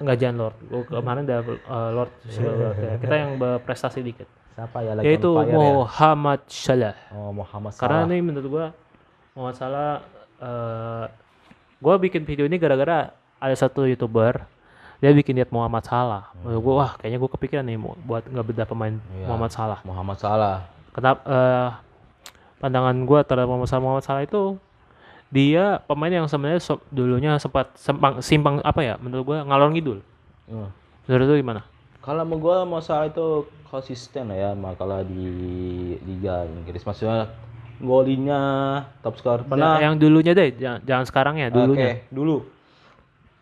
Nggak jangan Lord. Gua kemarin udah eh, Lord, ya. [LAUGHS] Kita yang berprestasi dikit. Siapa ya lagi Yaitu fire ya? Muhammad Salah. Oh, Muhammad Karena Salah. ini menurut gua Muhammad Salah eh gua bikin video ini gara-gara ada satu youtuber dia bikin lihat Muhammad Salah. Menurut gua wah kayaknya gua kepikiran nih buat nggak beda pemain Iya. Muhammad Salah. Muhammad Salah. Kenapa eh pandangan gua terhadap Muhammad Salah, Muhammad Salah itu dia pemain yang sebenarnya so- dulunya sempat sempang, simpang apa ya menurut gua ngalor ngidul. Hmm. Menurut lu gimana? Kalau mau gue masalah itu konsisten lah ya makalah di Liga Inggris. Maksudnya golinya top skor pernah. yang dulunya deh, jangan, jangan sekarang ya, dulunya. dulu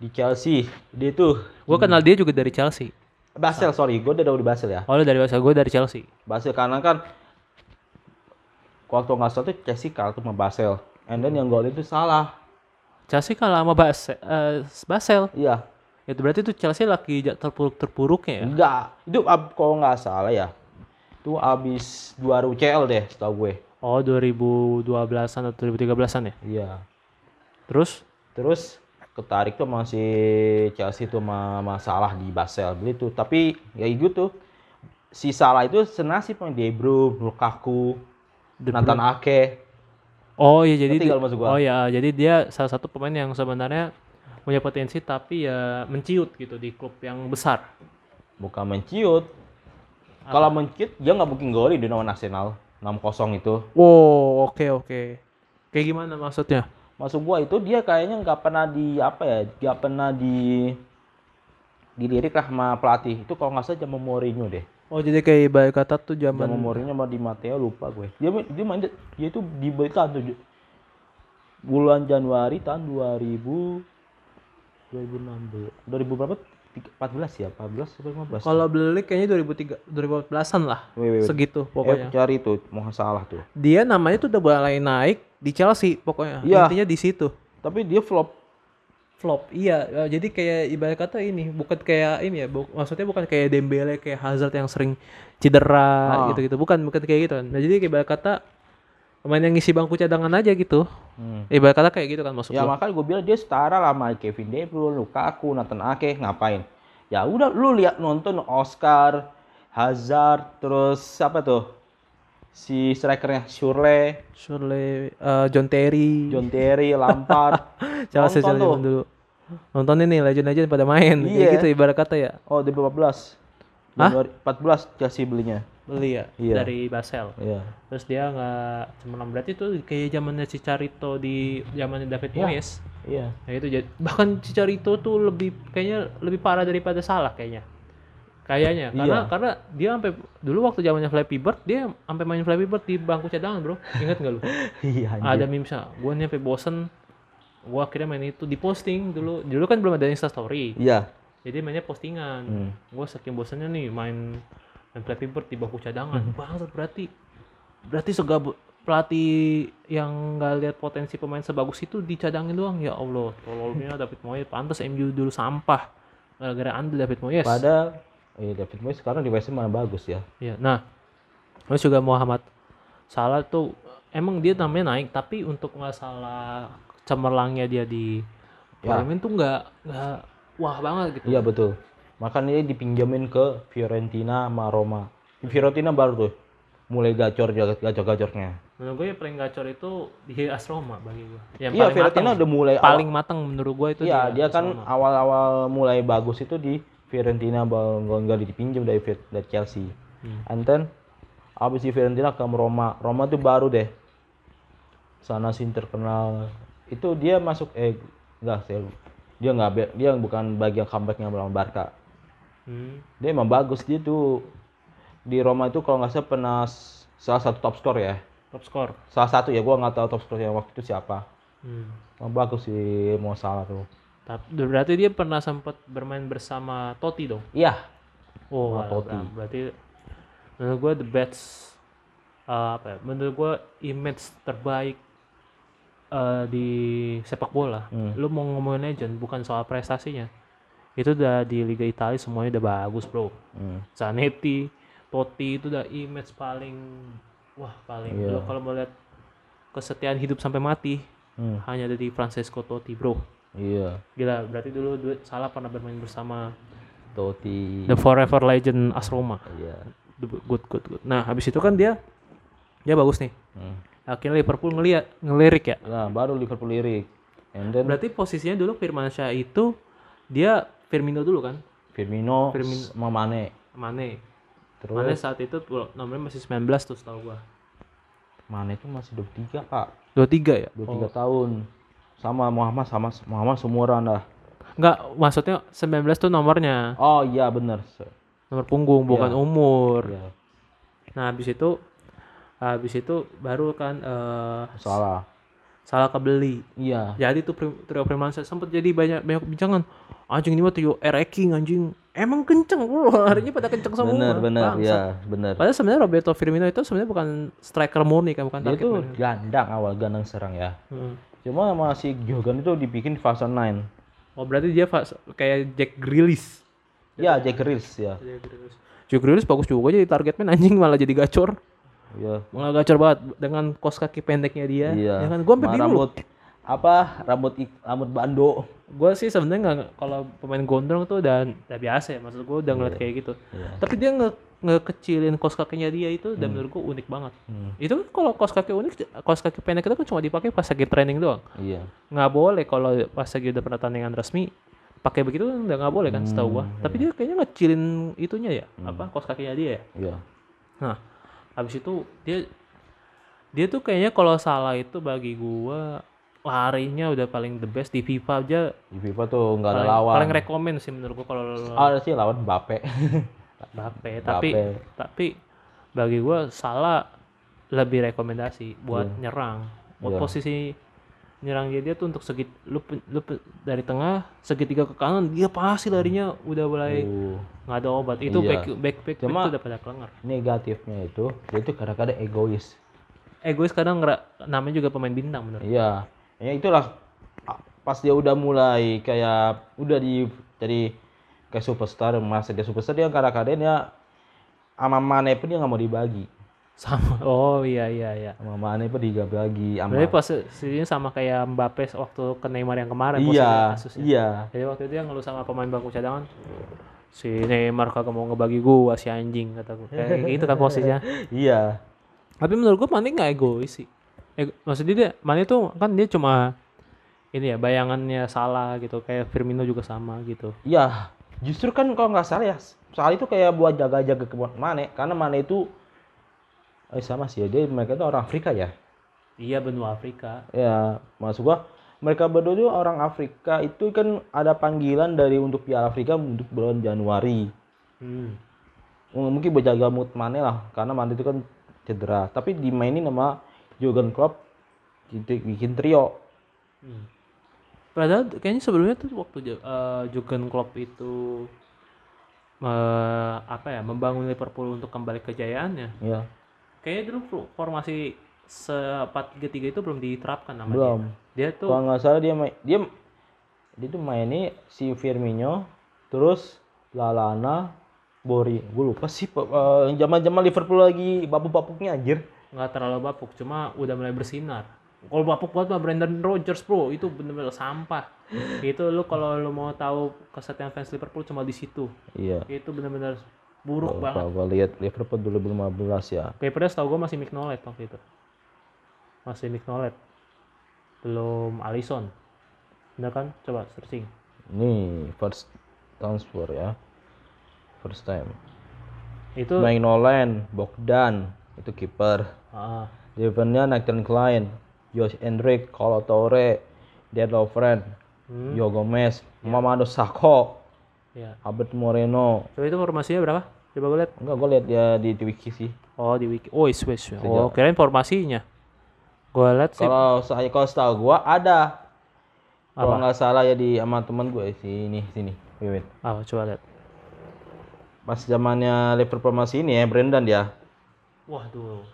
di Chelsea dia tuh Gue kenal dia juga dari Chelsea. Basel sorry, gue udah di Basel ya. Oh, lu dari Basel, gue dari Chelsea. Basel karena kan waktu nggak salah tuh Chelsea kalah tuh sama Basel. And then yang gol itu salah. Chelsea kalah sama Basel, eh, Basel. Iya, Itu berarti tuh Chelsea lagi ja- terpuruk-terpuruknya ya. enggak. Itu ab, kalau nggak salah ya. Itu abis juara UCL deh, setahu gue. Oh, 2012-an atau 2013-an ya. Iya. Terus Terus ketarik tuh masih Chelsea tuh sama masalah di Basel beli tuh. Tapi ya gitu si Salah itu senasib sama De Bruyne, Lukaku, De Nathan Ake. Oh iya jadi maksud gua? oh ya jadi dia salah satu pemain yang sebenarnya punya potensi tapi ya menciut gitu di klub yang besar. Bukan menciut. Kalau menciut dia nggak mungkin gol di nama nasional 6-0 itu. Wow oke oke. Kayak gimana maksudnya? Masuk gua itu dia kayaknya nggak pernah di apa ya, nggak pernah di dilirik lah sama pelatih. Itu kalau nggak salah zaman Mourinho deh. Oh jadi kayak ibarat kata tuh Zaman zaman Mourinho sama di Matteo lupa gue. Dia dia main dia itu diberikan tuh bulan Januari tahun 2000 2016 2000 berapa? 14 ya, 14 atau 15. kalau beli kayaknya 2003 2014-an lah. Wait, wait, wait. Segitu Eh, pokoknya. cari tuh, mau salah tuh. Dia namanya tuh udah mulai naik di Chelsea pokoknya. Iya. Intinya di situ. Tapi dia flop. Flop iya eh, jadi kayak ibarat kata ini bukan kayak ini ya bu- maksudnya bukan kayak Dembele kayak Hazard yang sering cedera Ah. gitu gitu bukan bukan kayak gitu kan nah jadi kayak ibarat kata pemain yang ngisi bangku cadangan aja gitu Hmm. ibarat kata kayak gitu kan maksud Ya makanya gue bilang dia setara lah sama Kevin De Bruyne, Lukaku, Nathan Ake, ngapain? Ya udah lu lihat nonton Oscar, Hazard, terus siapa tuh? Si strikernya Shurle, Surely eh, John Terry John Terry, Lampard. [LAUGHS] Tuh. zaman dulu nonton ini legend-legend pada main kayak Iya. gitu ibarat kata ya Oh, 2014. Hah? Januari 14 Chelsea belinya. beli ya Iya. dari Basel Iya. terus dia nggak cemerlang berarti tuh kayak zamannya Cicarito di zamannya David Iya. Moyes Iya. Nah itu jadi bahkan Cicarito tuh lebih kayaknya lebih parah daripada salah kayaknya. Kayaknya karena Iya. karena dia sampai dulu waktu zamannya Flappy Bird dia sampai main Flappy Bird di bangku cadangan, Bro. Ingat nggak lu? [LAUGHS] Iya Ada memesnya. Gua nih sampai bosen gua akhirnya main itu di posting dulu. Dulu kan belum ada Insta story. Iya. Jadi mainnya postingan. Hmm. Gua saking bosennya nih main main Flappy Bird di bangku cadangan. Hmm. Bangsat berarti berarti segab pelatih yang nggak lihat potensi pemain sebagus itu dicadangin doang ya Allah tololnya David Moyes pantas MU dulu sampah gara-gara anda David Moyes Pada eh David Moyes sekarang di West Ham mana bagus ya. ya nah terus juga Muhammad Salah tuh emang dia namanya naik tapi untuk masalah cemerlangnya dia di Ya. parlemen tuh nggak nggak wah banget gitu Iya betul. Makanya dia dipinjamin ke Fiorentina sama Roma. Di Fiorentina baru tuh mulai gacor gacor-gacornya. menurut gue yang paling gacor itu di AS Roma bagi gue yang Iya, Fiorentina udah mulai paling matang menurut gue itu Iya, di dia AS kan awal-awal mulai bagus itu di Fiorentina bal nggak dipinjam dari dari Chelsea. Hmm. And then abis di Fiorentina ke Roma. Roma tuh baru deh. Sana sih terkenal. Itu dia masuk eh enggak sih. Dia nggak dia bukan bagian comebacknya melawan Barca. Hmm. Dia emang bagus dia tuh di Roma itu kalau nggak salah pernah salah satu top skor ya. top skor Salah satu ya, gua nggak tahu top skor yang waktu itu siapa. hmm. Emang bagus sih mau salah tuh. Tapi berarti dia pernah sempat bermain bersama Totti dong. Iya, Oh, alah, Totti. ber- berarti menurut gue the best uh, apa ya? Menurut gue image terbaik uh, di sepak bola. Hmm. Lu mau ngomongin legend bukan soal prestasinya. Itu udah di Liga Italia semuanya udah bagus, Bro. Hmm. Zanetti, Totti itu udah image paling wah paling lu kalau mau lihat kesetiaan hidup sampai mati Hmm. hanya ada di Francesco Totti, Bro. Iya, Gila, berarti dulu du- salah pernah bermain bersama Totti. The Forever Legend AS Roma. Iya. Good, good, good. Nah, habis itu kan dia dia bagus nih. Hmm. Akhirnya Liverpool ngeliat ngelirik ya. Nah, baru Liverpool lirik. And then Berarti posisinya dulu Firmansyah itu dia Firmino dulu kan? Firmino, Firmino. sama Mane. Mane. Terus Mane saat itu nomornya masih 19 tuh setahu gua. Mane itu masih 23, Pak. 23 ya? 23 tahun. Sama Muhammad sama Muhammad seumuran dah. Enggak, maksudnya 19 tuh nomornya, Oh iya bener. nomor punggung bukan Iya. umur. Iya. Nah, habis itu habis itu baru kan eh Salah. salah kebeli. Iya. Jadi tuh Trio Primansa sempat jadi banyak banyak bincangan. Anjing ini mah Trio air King anjing. Emang kenceng loh, harinya pada kenceng semua. Bener bener Bangsat. ya bener. Padahal sebenarnya Roberto Firmino itu sebenarnya bukan striker murni kan, bukan Dia man. gelandang awal gelandang serang ya. Hmm. Cuma masih Jogan itu dibikin fase 9. Oh berarti dia fas- kayak Jack Grealish. Ya Jack Grealish ya. Jack Grealish. Jack Grealish bagus juga jadi target man anjing malah jadi gacor. Iya. Malah gacor banget dengan kos kaki pendeknya dia. Iya. Ya kan gua sampai Sama bingung. rambut apa rambut ik- rambut bando. Gua sih sebenarnya nggak kalau pemain gondrong tuh udah udah biasa ya maksud gua udah ngeliat kayak gitu. Iya. Tapi dia nge ngekecilin kos kakinya dia itu dan menurut gua unik banget. Hmm. Itu kan kalau kos kaki unik, kos kaki pendek itu kan cuma dipakai pas lagi training doang. Iya. Nggak boleh kalau pas lagi udah pertandingan resmi pakai begitu udah nggak boleh kan setahu gua. Tapi dia kayaknya ngecilin itunya ya, apa kos kakinya dia ya. Iya. Nah, habis itu dia dia tuh kayaknya kalau salah itu bagi gua larinya udah paling the best di FIFA aja Di FIFA tuh nggak ada lawan. paling rekomen sih menurut gua kalau Ada sih lawan Mbappe. [LAUGHS] Mbappe tapi Mbappe. tapi bagi gua salah lebih rekomendasi buat Iya. nyerang buat Iya. posisi nyerang dia dia tuh untuk segit lu, lu dari tengah segitiga ke kanan dia pasti larinya udah mulai Uh, nggak ada obat itu Iya. back back back, back Cuma- tuh udah pada kelengar negatifnya itu dia tuh kadang-kadang egois. egois kadang ngera- namanya juga pemain bintang menurut Iya. Ya itulah pas dia udah mulai kayak udah di jadi kayak superstar masa dia superstar dia kadang-kadang dia sama Mane pun dia nggak mau dibagi sama oh iya iya iya sama Mane pun dibagi sama Berarti posisinya sama kayak Mbappe waktu ke Neymar yang kemarin iya kasusnya. iya Jadi waktu itu yang ngeluh sama pemain bangku cadangan si Neymar kagak mau ngebagi gua si anjing kata gua. Kayak gitu kan posisinya. [LAUGHS] iya Tapi menurut gua Mane nggak egois sih. Ego, maksudnya dia Mane tuh kan dia cuma ini ya bayangannya salah gitu kayak Firmino juga sama gitu. iya justru kan kalau nggak salah ya soal itu kayak buat jaga-jaga ke Mane karena Mane itu eh sama sih ya dia mereka itu orang Afrika ya Iya benua Afrika. ya maksud gua mereka berdua itu orang Afrika itu kan ada panggilan dari untuk Piala Afrika untuk bulan Januari Hmm. Mungkin berjaga mood Mane lah karena Mane itu kan cedera tapi dimainin sama Jurgen Klopp bikin trio Hmm. Padahal kayaknya sebelumnya tuh waktu eh, Jurgen Klopp itu eh, apa ya membangun Liverpool untuk kembali kejayaannya. ya Kayaknya dulu formasi sepat tiga tiga itu belum diterapkan nama belum dia. Dia tuh kalau nggak salah dia main dia dia tuh mainnya si Firmino terus Lalana Bori gue lupa sih zaman zaman Liverpool lagi babuk-babuknya anjir nggak terlalu bapuk, cuma udah mulai bersinar. Kalau bapuk banget mah Brandon Rodgers bro, itu bener-bener sampah. itu lu kalau lu mau tahu kesetiaan fans Liverpool cuma di situ. iya Itu bener-bener buruk banget. kalau lihat Liverpool 2015 ya Kipernya setahu gue masih Mignolet waktu itu. Masih Mignolet. Belum Alisson. Bener kan? Coba searching. ini first transfer ya first time Itu Mike Nolan Bogdan itu kiper ah, Defendernya Nathan Klein Josh Hendrick Kolo Toure Dead Lovren Hmm. Joe Gomez Mamadou Sakho ya. Albert Moreno Coba itu formasinya berapa? Coba gue lihat. enggak gue lihat dia di di wiki sih Oh di wiki. Oh Swiss. Oh kirain formasinya. Gue lihat sih. kalau saya kalau setahu gua ada kalau nggak salah ya di sama teman gue sini sini wait, wait. Apa coba lihat. pas zamannya Liverpool masih ini ya Brendan dia Waduh.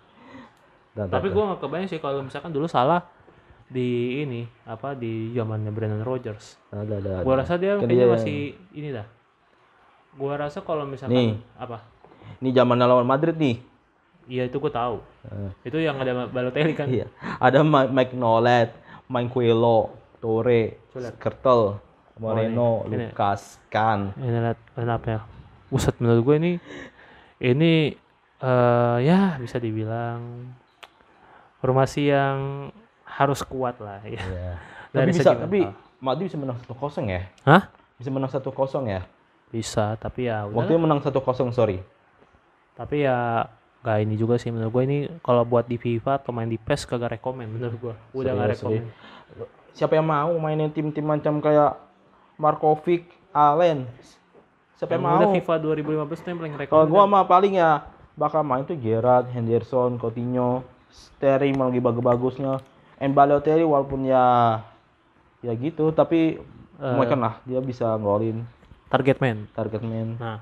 Dan- Tapi gue nggak kebayang sih kalau misalkan dulu salah di ini apa di zamannya Brandon Rodgers. ada ada, ada. Gue rasa dia Kan kayaknya masih ini dah. Gue rasa kalau misalkan Nih. apa? ini zamannya lawan Madrid nih Iya itu gue tahu. Eh, Itu yang ada Balotelli kan. iya ada Mike Nolet Mike Coelho Toure Skrtel Moreno Oh, ini. Lucas Kan Ini lihat kenapa ya? Buset menurut gue ini ini eh ya bisa dibilang formasi yang harus kuat lah ya. Iya. [LAUGHS] Dari tapi bisa tapi. Madrid bisa menang 1-0 ya Hah? bisa menang 1-0 ya Bisa, tapi ya udah. waktu itu menang 1-0 sorry Tapi ya gak ini juga sih menurut gue ini kalau buat di FIFA atau main di PES kagak rekomen menurut gue. Udah gak Serius, rekomen. siapa yang mau mainin tim-tim macam kayak Markovic, Allen. Siapa yang Yang udah mau? FIFA 2015 tuh yang paling rekor. Kalau gua mah paling ya bakal main tuh Gerrard, Henderson, Coutinho, Sterling lagi bagus-bagusnya. Mbalotelli walaupun ya ya gitu tapi Eh. mungkin lah dia bisa ngolin target man. target man. Nah,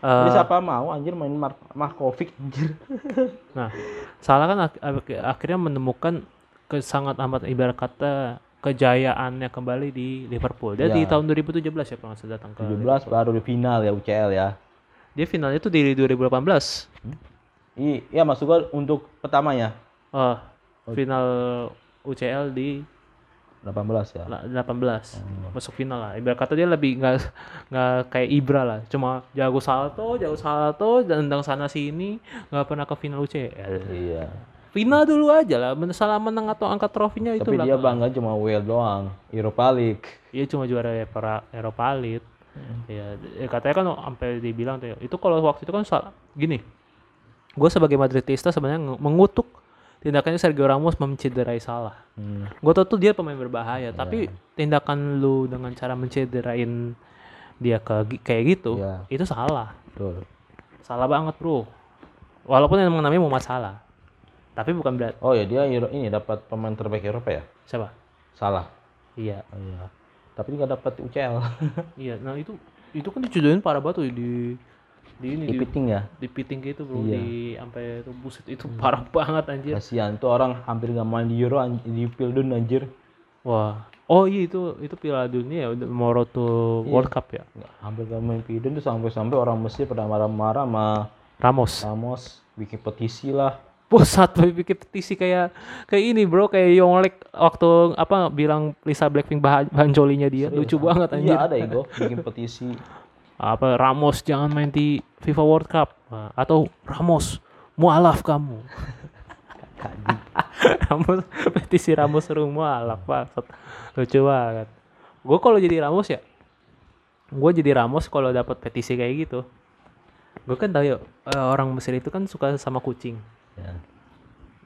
Jadi eh, siapa mau anjir main Mar Markovic anjir. [LAUGHS] nah, salah kan ak- ak- akhirnya menemukan ke sangat amat ibarat kata kejayaannya kembali di Liverpool. Dia di Ya. tahun 2017 ya kalau datang ke 17 baru di final ya UCL ya. Dia finalnya itu di 2018. I, iya maksud gua untuk pertamanya Oh, final UCL di 18 ya. la- 18 masuk final lah. Ibarat kata dia lebih nggak nggak kayak Ibra lah. Cuma jago salto jago salto dan tendang sana sini nggak pernah ke final UCL Iya. final dulu aja lah. Salah menang atau angkat trofinya itu Tapi dia bangga cuma WL doang, Europa League. Iya cuma juara Eropa Eropa League. Ya eh, katanya kan sampai dibilang tuh itu kalau waktu itu kan salah gini gue sebagai Madridista sebenarnya mengutuk tindakannya Sergio Ramos mencederai salah Hmm. gue tau tuh dia pemain berbahaya tapi tindakan lu dengan cara mencederain dia ke kayak gitu Iya. itu salah Betul. salah banget bro walaupun emang namanya mau masalah tapi bukan berat Oh ya dia Euro- ini dapat pemain terbaik Eropa ya? siapa Salah. iya Oh, iya. Tapi nggak dapat UCL. [LAUGHS] iya nah itu itu kan dicudoin parah banget tuh di di ini Di di, pitting ya. di piting gitu bro Iya. di sampai itu buset itu parah banget anjir Kasihan tuh orang hampir nggak main di Euro anj- di Pildun anjir. wah oh iya itu itu piala dunia ya road to World Cup ya Nggak, hampir nggak main Pildun tuh sampai-sampai orang Mesir pada marah-marah sama Ramos Ramos bikin petisi lah. Pusat bikin petisi kayak kayak ini bro kayak Yonglek waktu apa bilang Lisa Blackpink bah banjolinya dia lucu banget anjir Iya ada Ego bikin petisi. Apa Ramos jangan main di FIFA World Cup. Nah, atau Ramos mualaf kamu. [LAUGHS] Ramos petisi Ramos suruh mualaf banget lucu banget. Gue kalau jadi Ramos ya gue jadi Ramos kalau dapat petisi kayak gitu. Gue kan tahu ya eh, orang Mesir itu kan suka sama kucing. Ya.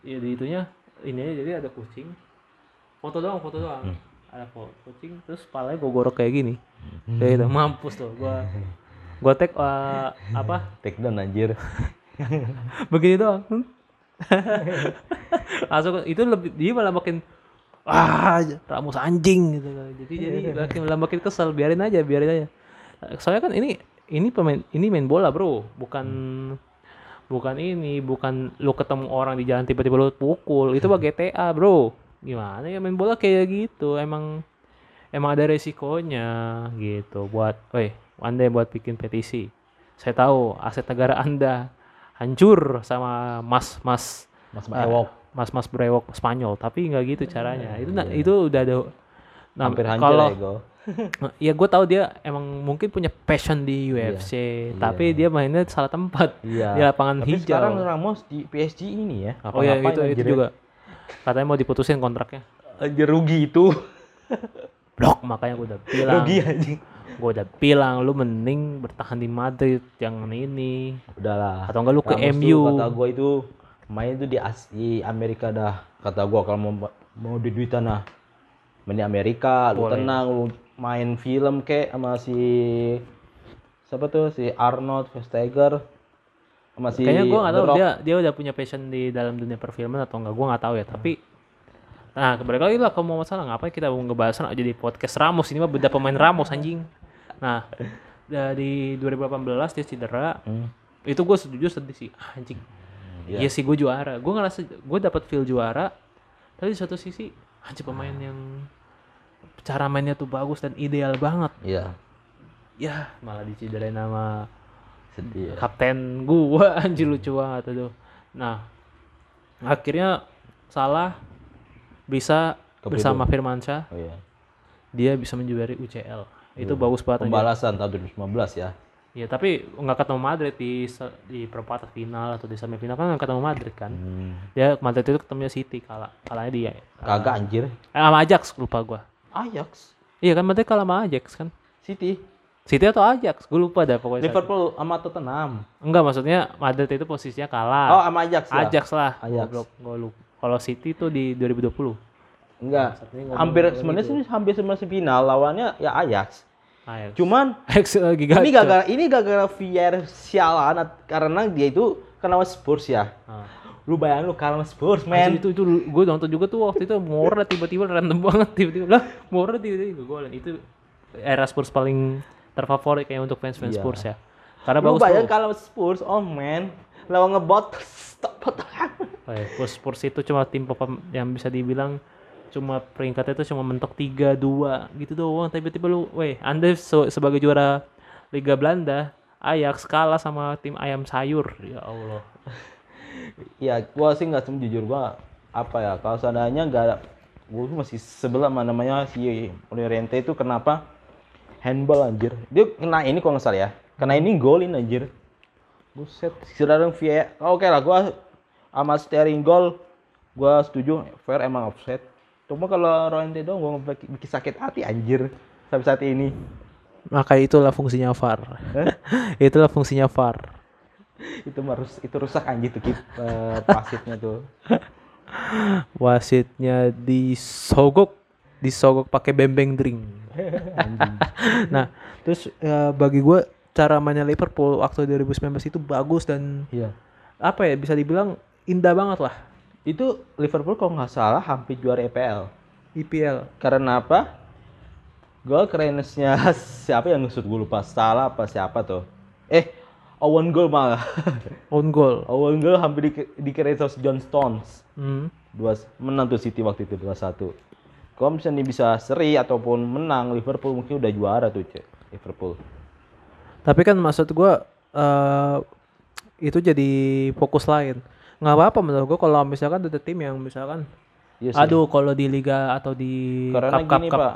Iya di itunya ini aja jadi ada kucing. Foto doang foto doang ada kucing terus kepalanya gue gorok kayak gini. Kayak gitu. Mampus tuh gua gua tag eh, apa? [LAUGHS] Take down anjir. [LAUGHS] begini doang. Hmm. [LAUGHS] langsung itu lebih dia malah makin ah Ramos anjing gitu kan. jadi jadi makin malah makin kesel. Biarin aja biarin aja. Soalnya kan ini ini pemain ini main bola bro. Bukan bukan ini bukan lu ketemu orang di jalan tiba-tiba lu pukul. Itu mah GTA bro gimana ya main bola kayak gitu emang emang ada resikonya gitu buat weh anda buat bikin petisi. Saya tahu aset negara anda hancur sama mas mas Mas Ah, Ewok mas-mas brewok Spanyol tapi nggak gitu caranya. Itu na- itu udah ada nah, hampir hancur kalau [LAUGHS] ya ya gue tahu dia emang mungkin punya passion di UFC tapi dia mainnya salah tempat Iya. di lapangan Tapi hijau. sekarang Ramos di PSG ini ya. oh ya itu itu juga katanya mau diputusin kontraknya Anjir rugi itu. [LAUGHS] blok makanya gue udah bilang rugi anjing. gue udah bilang lu mending bertahan di Madrid jangan ini Udahlah. atau enggak lu ke Ramos tuh MU kata gua itu main itu di, As- di Amerika dah. Kata gua kalau mau mau di duit tanah main di Amerika, lu Boleh. tenang, lu main film kek sama si siapa tuh si Arnold Schwarzenegger sama si kayaknya gue nggak tahu dia dia udah punya passion di dalam dunia perfilman atau enggak gue nggak tahu ya tapi nah kembali lagi lah kalau mau masalah ngapain kita mau ngebahas aja di podcast Ramos ini mah beda pemain Ramos anjing. Nah dari 2018 dia cedera. Hmm. itu gue setuju sedih sih anjing. Iya. iya sih gue juara. Gue ngerasa gue dapat feel juara tapi di satu sisi anjing pemain yang cara mainnya tuh bagus dan ideal banget. Iya, ya malah dicederain sama sedih. ya. kapten gua [LAUGHS] anjir lucu banget itu nah akhirnya salah bisa Ke bersama Firmansyah Oh iya. dia bisa menjuari UCL itu bagus banget. Pembalasan tahun 2015 ya. ya tapi nggak ketemu Madrid di di perempat final atau di semifinal kan nggak ketemu Madrid kan Hmm. dia Madrid itu ketemunya City kalah kalahnya dia Kagak anjir. eh, sama Ajax lupa gua Ajax, iya kan Madrid kalah sama Ajax kan City, City atau Ajax gue lupa dah pokoknya satu. Liverpool sama Tottenham. enggak maksudnya Madrid itu posisinya kalah Oh, sama Ajax ya? Ajax lah. Ajax. Gua lupa. Kalau City tuh di 2020. Enggak. Ngomong Hampir sebenarnya gitu. sih hampir semua final lawannya ya Ajax. Ajax. Cuman [LAUGHS] Ajax lagi gacor. ini gara ini gara-gara VR sialan karena dia itu kenal Spurs ya. Ah. Lu bayangin lu kalah sama Spurs, men. itu itu gue nonton juga tuh waktu itu Mora tiba-tiba random banget tiba-tiba lah Mora tiba-tiba golin itu era Spurs paling terfavorit kayak untuk fans-fans Iya. Spurs ya. Karena Lu bagus kalah sama Spurs, oh man. Lawan ngebot stop Oh ya, Spurs, Spurs itu cuma tim papa yang bisa dibilang cuma peringkatnya itu cuma mentok 3 2 gitu doang. Tiba-tiba lu weh Anda se- sebagai juara Liga Belanda Ajax kalah sama tim ayam sayur. Ya Allah. Ya, gua sih nggak jujur gua apa ya kalau seandainya nggak ada gua masih sebelah mana namanya si Oriente itu kenapa handball anjir. Dia kena ini kalau nggak salah ya. Kena ini golin anjir. Buset sedang via oke lah gua sama steering goal gua setuju. Fair emang offset. Cuma kalau Oriente dong gua bikin bikin sakit hati anjir. Sampai saat ini. Maka itulah fungsinya VAR. [LAUGHS] itulah fungsinya VAR. [LAUGHS] itu harus itu rusak anjir tuh eh, pasitnya tuh. [LAUGHS] Wasitnya disogok, disogok pakai bembeng drink. [LAUGHS] nah, terus eh, bagi gue cara mainnya Liverpool waktu 2019 itu bagus dan iya apa ya bisa dibilang indah banget lah itu Liverpool kalau nggak salah hampir juara EPL IPL. Karena apa? Gol kerennya [LAUGHS] siapa yang ngesut gue lupa. Salah apa siapa tuh? Eh, Owen goal malah. [LAUGHS] Own goal. Owen goal hampir di sama John Stones. Hmm. Dua menang tuh City waktu itu 2-1. Kalau misalnya bisa seri ataupun menang Liverpool mungkin udah juara tuh, Cek. Liverpool. Tapi kan maksud gua eh itu jadi fokus lain. Nggak apa-apa menurut gua kalau misalkan ada tim yang misalkan Iya sih. aduh kalau di liga atau di Karena cup gini, cup Pak.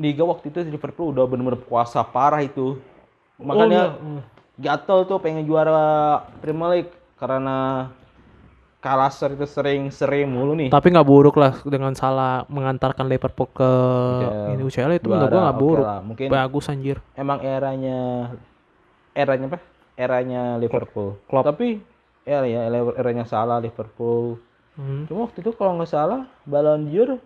Liga waktu itu Liverpool udah bener-bener puasa parah itu. Makanya gatel tuh pengen juara Premier League karena kalah seri itu sering-sering mulu nih. tapi nggak buruk lah dengan salah mengantarkan Liverpool ke UCL. ini UCL itu menurut gua nggak buruk lah. Mungkin bagus anjir emang eranya eranya apa? Eranya Liverpool. Klopp. Tapi ya ya eranya salah Liverpool. Hmm. Cuma waktu itu kalau nggak salah Ballon d'Or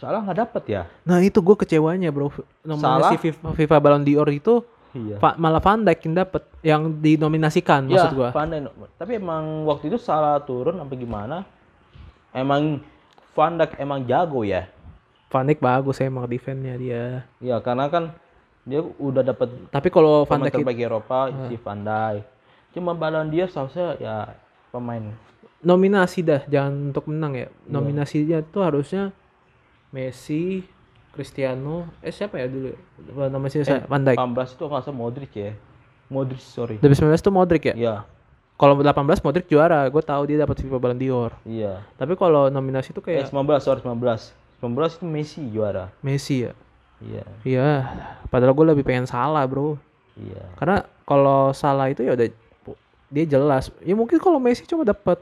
salah nggak dapet ya? nah itu gua kecewanya bro nomornya Salah? si FIFA, FIFA Ballon d'Or itu Iya. Fa- malah Van Dijk yang dapet yang dinominasikan Ya, maksud gua Van Dijk. Tapi emang waktu itu salah turun apa gimana? Emang Van Dijk emang jago ya? Van Dijk bagus emang defense-nya dia Ya karena kan dia udah dapat tapi kalau Van Dijk terbaik Eropa si Van Dijk. Cuma Ballon d'Or seharusnya ya pemain nominasi dah jangan untuk menang ya nominasinya tuh harusnya Messi Cristiano eh siapa ya dulu Apa namanya sih saya Van Dijk 18 itu nggak Modric ya. Modric sorry. 2019 tuh Modric ya Iya, kalau 18 Modric juara gue tahu dia dapat FIFA Ballon d'Or iya. tapi kalau nominasi Eh kayak 19 sorry 19. 19 itu Messi juara. Messi ya Iya, iya padahal gue lebih pengen salah bro iya. karena kalau salah itu ya udah dia jelas ya mungkin kalau Messi cuma dapat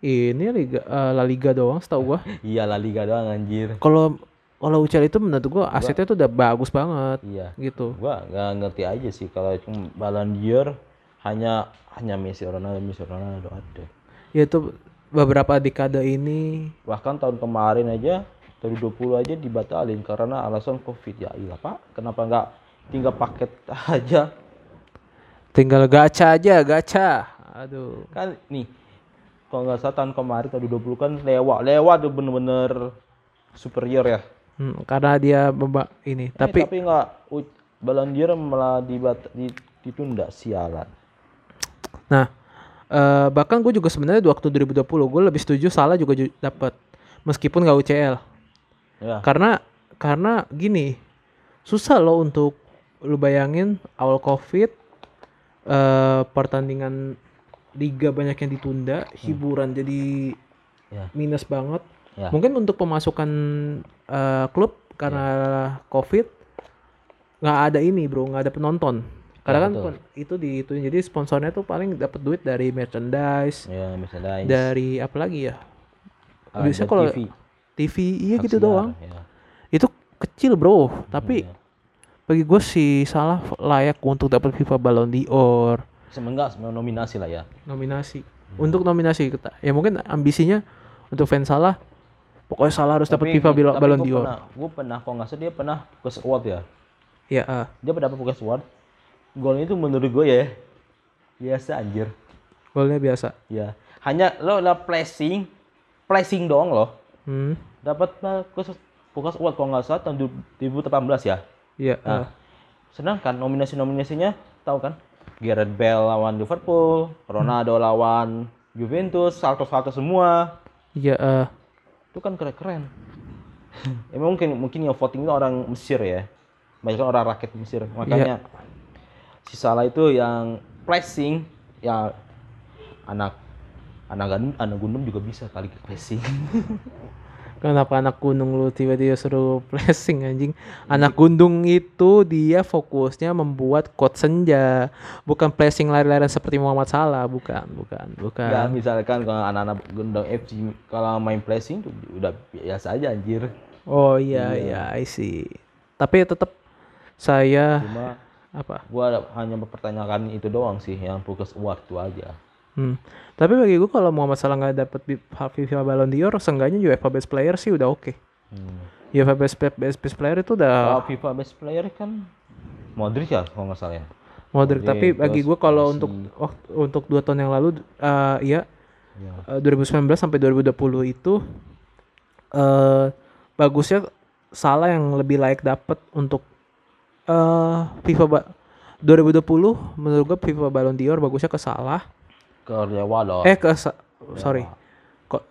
ini liga eh, La Liga doang setahu gua [LAUGHS] Iya La Liga doang anjir. kalau kalau UCL itu menurut gua asetnya tuh udah bagus banget Iya. gitu Gua nggak ngerti aja sih kalau cuma Ballon d'Or hanya hanya Messi Ronaldo Messi Ronaldo ada. ya itu beberapa dekade ini Bahkan tahun kemarin aja 2020 aja dibatalin karena alasan Covid ya. Iya, Pak. Kenapa nggak tinggal paket [LAUGHS] aja? tinggal gacha aja gacha aduh Kan nih kalau nggak salah tahun kemarin tahun 2020 kan lewat lewat tuh bener-bener superior ya. Hmm, karena dia beba ini Eh, tapi tapi nggak Ballon d'Or malah dibat di- ditunda sialan. nah eh, bahkan gue juga sebenarnya waktu 2020 gue lebih setuju salah juga ju- dapat meskipun gak UCL Ya. karena karena gini susah loh untuk lu bayangin awal covid eh pertandingan liga banyak yang ditunda hiburan jadi Ya. minus banget Ya. mungkin untuk pemasukan eh, klub karena covid nggak ada ini bro nggak ada penonton karena Ya, kan betul. itu di itu jadi sponsornya tuh paling dapat duit dari merchandise Ya, misalnya dari apa lagi ya Ah, biasanya kalau TV. TV iya gitu Aksiar, doang ya. itu kecil bro tapi Iya. bagi gue sih salah layak untuk dapat FIFA Ballon d'Or Semenggak nominasi lah ya. nominasi untuk nominasi kita ya mungkin ambisinya untuk fans salah pokoknya salah harus dapat FIFA Ballon- Ballon d'Or Gue pernah, kok nggak salah dia pernah ke squad ya. Ya, ah. dia dapat Pukas Award golnya itu menurut gue ya biasa anjir golnya biasa. ya hanya lo lah placing placing doang loh Hmm. dapat Pukas Pukas Award kalau nggak salah tahun 2018 ya Iya, Nah, ah. sedangkan nominasi-nominasinya tahu kan? Gareth Bale lawan Liverpool, Ronaldo lawan Juventus, salto-salto semua. Iya, ah. Itu kan keren-keren. Emang [LAUGHS] mungkin mungkin yang voting itu orang Mesir ya. Banyak orang rakyat Mesir. Makanya si Salah itu yang placing ya anak anak gandum, anak gundum juga bisa kali placing. [LAUGHS] Kenapa anak gunung lu tiba-tiba suruh [LAUGHS] flashing anjing? Anak gunung itu dia fokusnya membuat quote senja, bukan flashing lari-larian seperti Muhammad Salah, bukan, bukan, bukan. ya misalkan kalau anak-anak gundung FC kalau main tuh udah biasa aja anjir. Oh iya iya, I see. Tapi tetap saya Cuma apa? gua hanya mempertanyakan itu doang sih yang Award itu aja. Hmm. Tapi bagi gue kalau Muhammad Salah nggak dapet FIFA Ballon d'Or, seenggaknya UEFA Best Player sih udah oke. Hmm. UEFA Best, Best Best Player itu udah Kalau FIFA Best Player kan Modric ya kalau nggak salah ya. Modric. Modric, Tapi bagi gue kalau untuk waktu, untuk dua tahun yang lalu, eh iya Ya. eh, 2019 sampai 2020 itu eh bagusnya Salah yang lebih layak dapat untuk eh FIFA ba- 2020 menurut gue FIFA Ballon d'Or bagusnya ke Salah. Ke Dewa loh. Eh ke Sa- sorry. Kok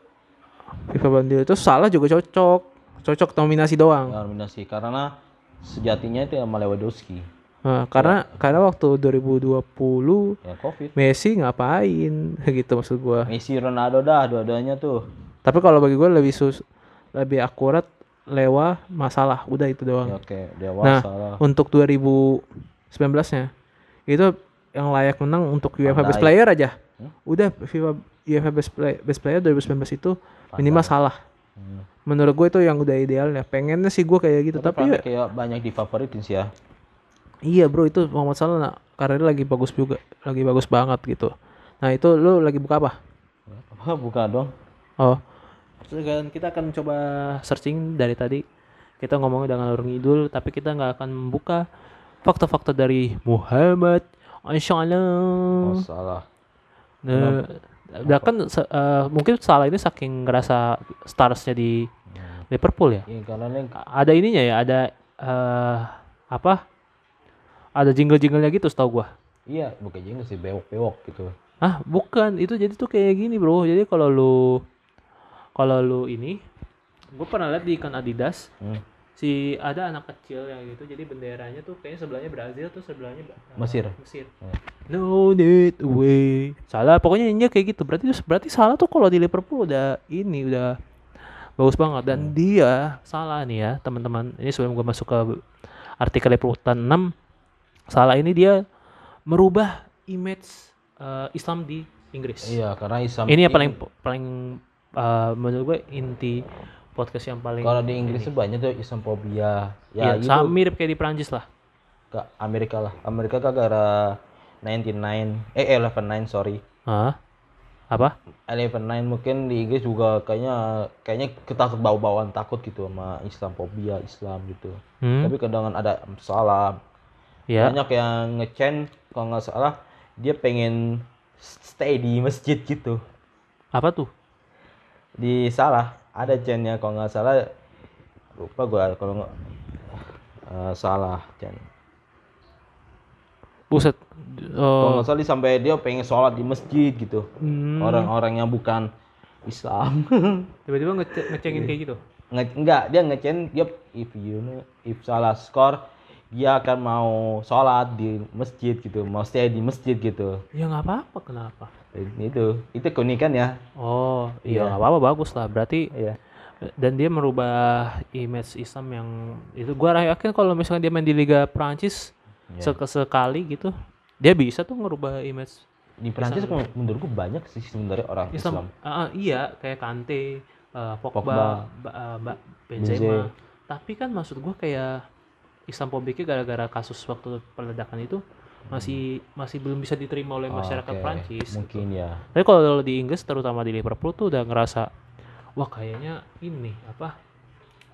FIFA d'Or itu Salah juga cocok. Cocok nominasi doang. nominasi karena sejatinya itu yang Lewandowski. Nah, karena karena waktu 2020 Ya Covid. Messi ngapain [LAUGHS] gitu maksud gua. Messi Ronaldo dah dua-duanya tuh. Tapi kalau bagi gue lebih sus lebih akurat Lewa masalah udah itu Ya, doang. Oke, Dewa Nah, salah. untuk 2019-nya itu yang layak menang untuk UEFA Best. Player aja. Hmm? Udah FIFA UEFA Best, Play- Best Player 2019 itu minimal salah. Hmm. Menurut gue itu yang udah idealnya. Pengennya sih gue kayak gitu, tapi, Van ya, kayak banyak difavoritin sih ya. iya bro itu Muhammad Salah nah, karirnya lagi bagus juga, lagi bagus banget gitu. Nah itu lu lagi buka apa? Apa bukan dong? Oh. Dan kita akan coba searching dari tadi. Kita ngomongin dengan orang idul, tapi kita nggak akan membuka fakta-fakta dari Muhammad Insyaallah. Oh, salah. Nah, nah kan eh, mungkin salah ini saking ngerasa starsnya di Liverpool ya. Iya, karena ini Ada ininya ya, ada eh apa? Ada jingle-jinglenya gitu setahu gua. iya bukan juga sih bewok-bewok gitu. Ah, bukan. Itu jadi tuh kayak gini, Bro. Jadi kalau lu kalau lu ini gue pernah lihat di iklan Adidas Hmm. Si ada anak kecil yang gitu jadi benderanya tuh kayaknya sebelahnya Brazil tuh sebelahnya uh, Mesir. Mesir. Hmm. no need away salah pokoknya ini kayak gitu. Berarti berarti salah tuh kalau di Liverpool udah ini udah bagus banget. Dan dia salah nih ya teman-teman. Ini sebelum gue masuk ke artikel Liputan 6 salah ini dia merubah image uh, Islam di Inggris. Iya, karena Islam ini yang paling paling uh, menurut gue inti podcast yang paling kalau di Inggris tuh banyak tuh Islamophobia. ya, Ya, itu sama mirip kayak di Prancis lah ke Amerika lah. Amerika kan gara 99 eh 119 sorry. Hah? apa 119 mungkin di Inggris juga kayaknya kayaknya ketakut bau-bauan takut gitu sama Islamophobia Islam gitu. hmm? Tapi kadang ada salah ya banyak yang ngecen kalau nggak salah dia pengen stay di masjid gitu. apa tuh Di salah ada cennya kalau nggak salah lupa gua kalau nggak eh, salah cen. buset Kalau oh, nggak salah sampai dia pengen sholat di masjid gitu. hmm, Orang-orang yang bukan Islam. [LAUGHS] tiba-tiba ngece- ngecengin kayak gitu Nge- enggak, dia ngecen dia if you know, if salah skor dia akan mau sholat di masjid gitu, mau stay di masjid gitu. ya nggak apa-apa kenapa Itu, itu keunikan ya. oh Iya. iya nggak apa-apa bagus lah berarti Iya. dan dia merubah image Islam yang itu gua yakin kalau misalnya dia main di Liga Prancis Iya. sek- sekali gitu dia bisa tuh ngerubah image Di Prancis menurutku banyak sih sebenarnya orang Islam. Islam, ah, iya kayak Kante, eh, Pogba, Pogba. Ba- Ba- Benzema. Benzema. Tapi kan maksud gua kayak Islamphobia gara-gara kasus waktu peledakan itu masih masih belum bisa diterima oleh masyarakat Hmm. Oke, Prancis. gitu. Mungkin ya. Tapi kalau di Inggris terutama di Liverpool tuh udah ngerasa wah kayaknya ini apa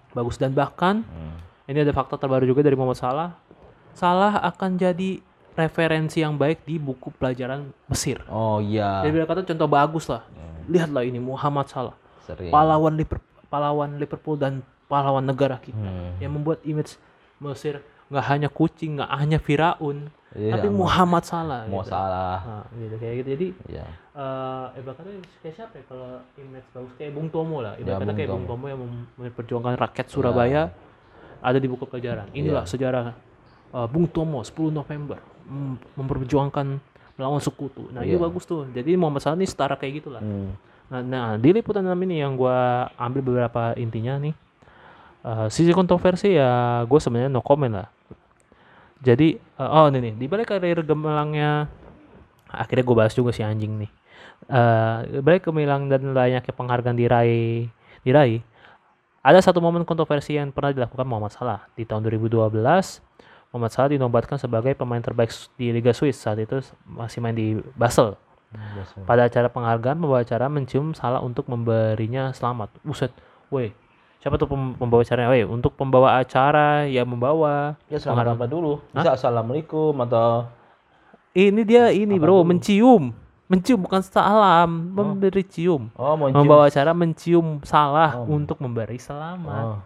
bagus dan bahkan Hmm. ini ada fakta terbaru juga dari Muhammad Salah Salah akan jadi referensi yang baik di buku pelajaran Mesir. Oh iya. Jadi kata contoh bagus lah. Lihatlah ini Muhammad Salah, Sering. pahlawan Liverpool, pahlawan Liverpool dan pahlawan negara kita Hmm. yang membuat image Mesir nggak hanya kucing, nggak hanya Firaun, Iya, tapi Muhammad Salah. Mau gitu. salah. Nah, gitu kayak gitu. Jadi Iya. eh ibaratnya kayak siapa ya kalau image bagus kayak Bung Tomo lah. Ya, Ibaratnya Bung kayak Bung Tomo. Yang mem- memperjuangkan rakyat Surabaya ada di buku pelajaran. Inilah Iya. sejarah eh, Bung Tomo 10 November mem- memperjuangkan melawan sekutu. Nah, ini Iya. bagus tuh. Jadi Muhammad Salah ini setara kayak gitulah. Hmm. Nah, nah, di liputan 6 ini yang gua ambil beberapa intinya nih. Eh, sisi kontroversi ya gue sebenarnya no comment lah. Jadi eh, oh ini nih di balik karir gemelangnya akhirnya gue bahas juga si anjing nih. Eh di balik gemilang dan banyaknya penghargaan diraih diraih ada satu momen kontroversi yang pernah dilakukan Muhammad Salah di tahun 2012. Muhammad Salah dinobatkan sebagai pemain terbaik di Liga Swiss saat itu masih main di Basel. Pada acara penghargaan, pembawa acara mencium Salah untuk memberinya selamat. Buset, woi. Siapa tuh pem- pembawa acaranya? Woi, untuk pembawa acara yang membawa. Ya selamat apa dulu? Bisa assalamualaikum atau Ini dia ini bro, mencium. Mencium bukan salam, memberi cium. oh mau Membawa acara mencium Salah untuk memberi selamat. Oh,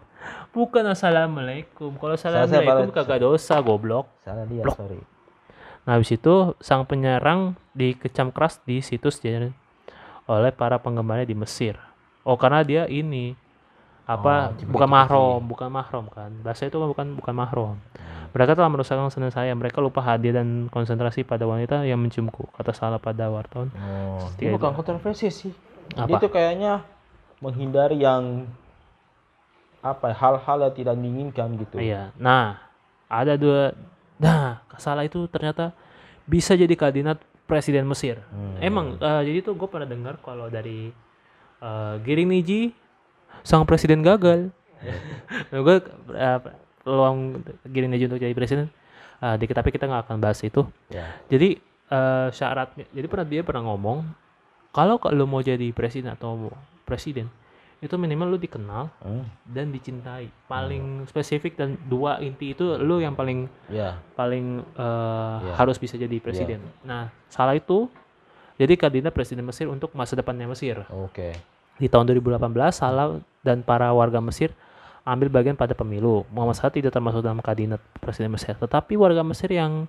Bukan assalamualaikum. Kalau assalamualaikum kagak dosa, goblok. salah dia, sorry. Nah, habis itu sang penyerang dikecam keras di situs oleh para penggemarnya di Mesir. Oh, karena dia ini apa Oh, bukan mahrom, bukan mahrom kan. Bahasa itu kan bukan bukan mahrom. Mereka telah merusakkan senang saya. Mereka lupa hadir dan konsentrasi pada wanita yang menciumku. Kata salah pada wartawan. Oh, Setia itu. bukan kontroversi sih. Apa? Dia tuh kayaknya menghindari yang apa hal-hal yang tidak diinginkan gitu. Iya. Nah, ada dua. Nah, salah itu ternyata bisa jadi kandidat presiden Mesir. Hmm. Emang, eh, jadi tuh gue pernah dengar kalau dari eh, Giring Niji, sang presiden gagal. gue peluang Giring Niji untuk jadi presiden. eh, dikit tapi kita nggak akan bahas itu. Ya. Jadi eh, syaratnya, jadi pernah dia pernah ngomong kalau lo mau jadi presiden atau mau presiden itu minimal lu dikenal Hmm. dan dicintai paling spesifik dan dua inti itu lu yang paling Ya. paling eh, Iya. harus bisa jadi presiden nah salah itu jadi kandidat presiden Mesir untuk masa depannya Mesir Oke. Di tahun 2018 Salah dan para warga Mesir ambil bagian pada pemilu Muhammad Salah tidak termasuk dalam kandidat presiden Mesir tetapi warga Mesir yang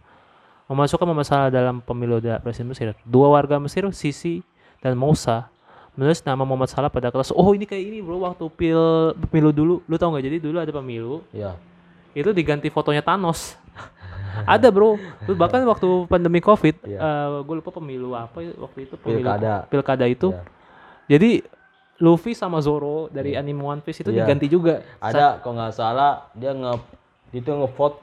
memasukkan Muhammad Salah dalam pemilu presiden Mesir dua warga Mesir Sisi dan Moussa menulis nama Muhammad Salah pada kertas oh ini kayak ini bro waktu pil pemilu dulu lu tau nggak jadi dulu ada pemilu Ya. itu diganti fotonya Thanos [LAUGHS] ada bro bahkan waktu pandemi covid Iya. gue lupa pemilu apa ya, waktu itu pemilu Pilkada. pilkada itu Iya. jadi Luffy sama Zoro dari anime One Piece itu Iya. diganti juga Ada kalau nggak salah dia nge itu ngevote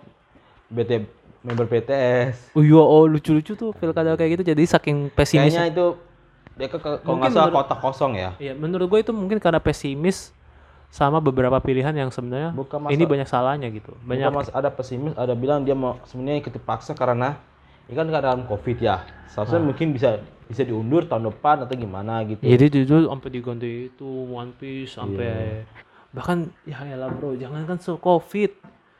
BT member BTS. oh iya oh lucu-lucu tuh pilkada kayak gitu jadi saking pesimis Kayaknya itu dia ke, kalau nggak salah menurut- kotak kosong ya. Iya, menurut gue itu mungkin karena pesimis sama beberapa pilihan yang sebenarnya Bukan masa- ini banyak salahnya gitu. Banyak Bukan ada pesimis, ada bilang dia mau sebenarnya ikut dipaksa karena ini kan dalam covid ya. Seharusnya mungkin bisa bisa diundur tahun depan atau gimana gitu. Jadi jujur sampai diganti itu One Piece sampai Iya. bahkan ya elah bro, jangan kan so Covid.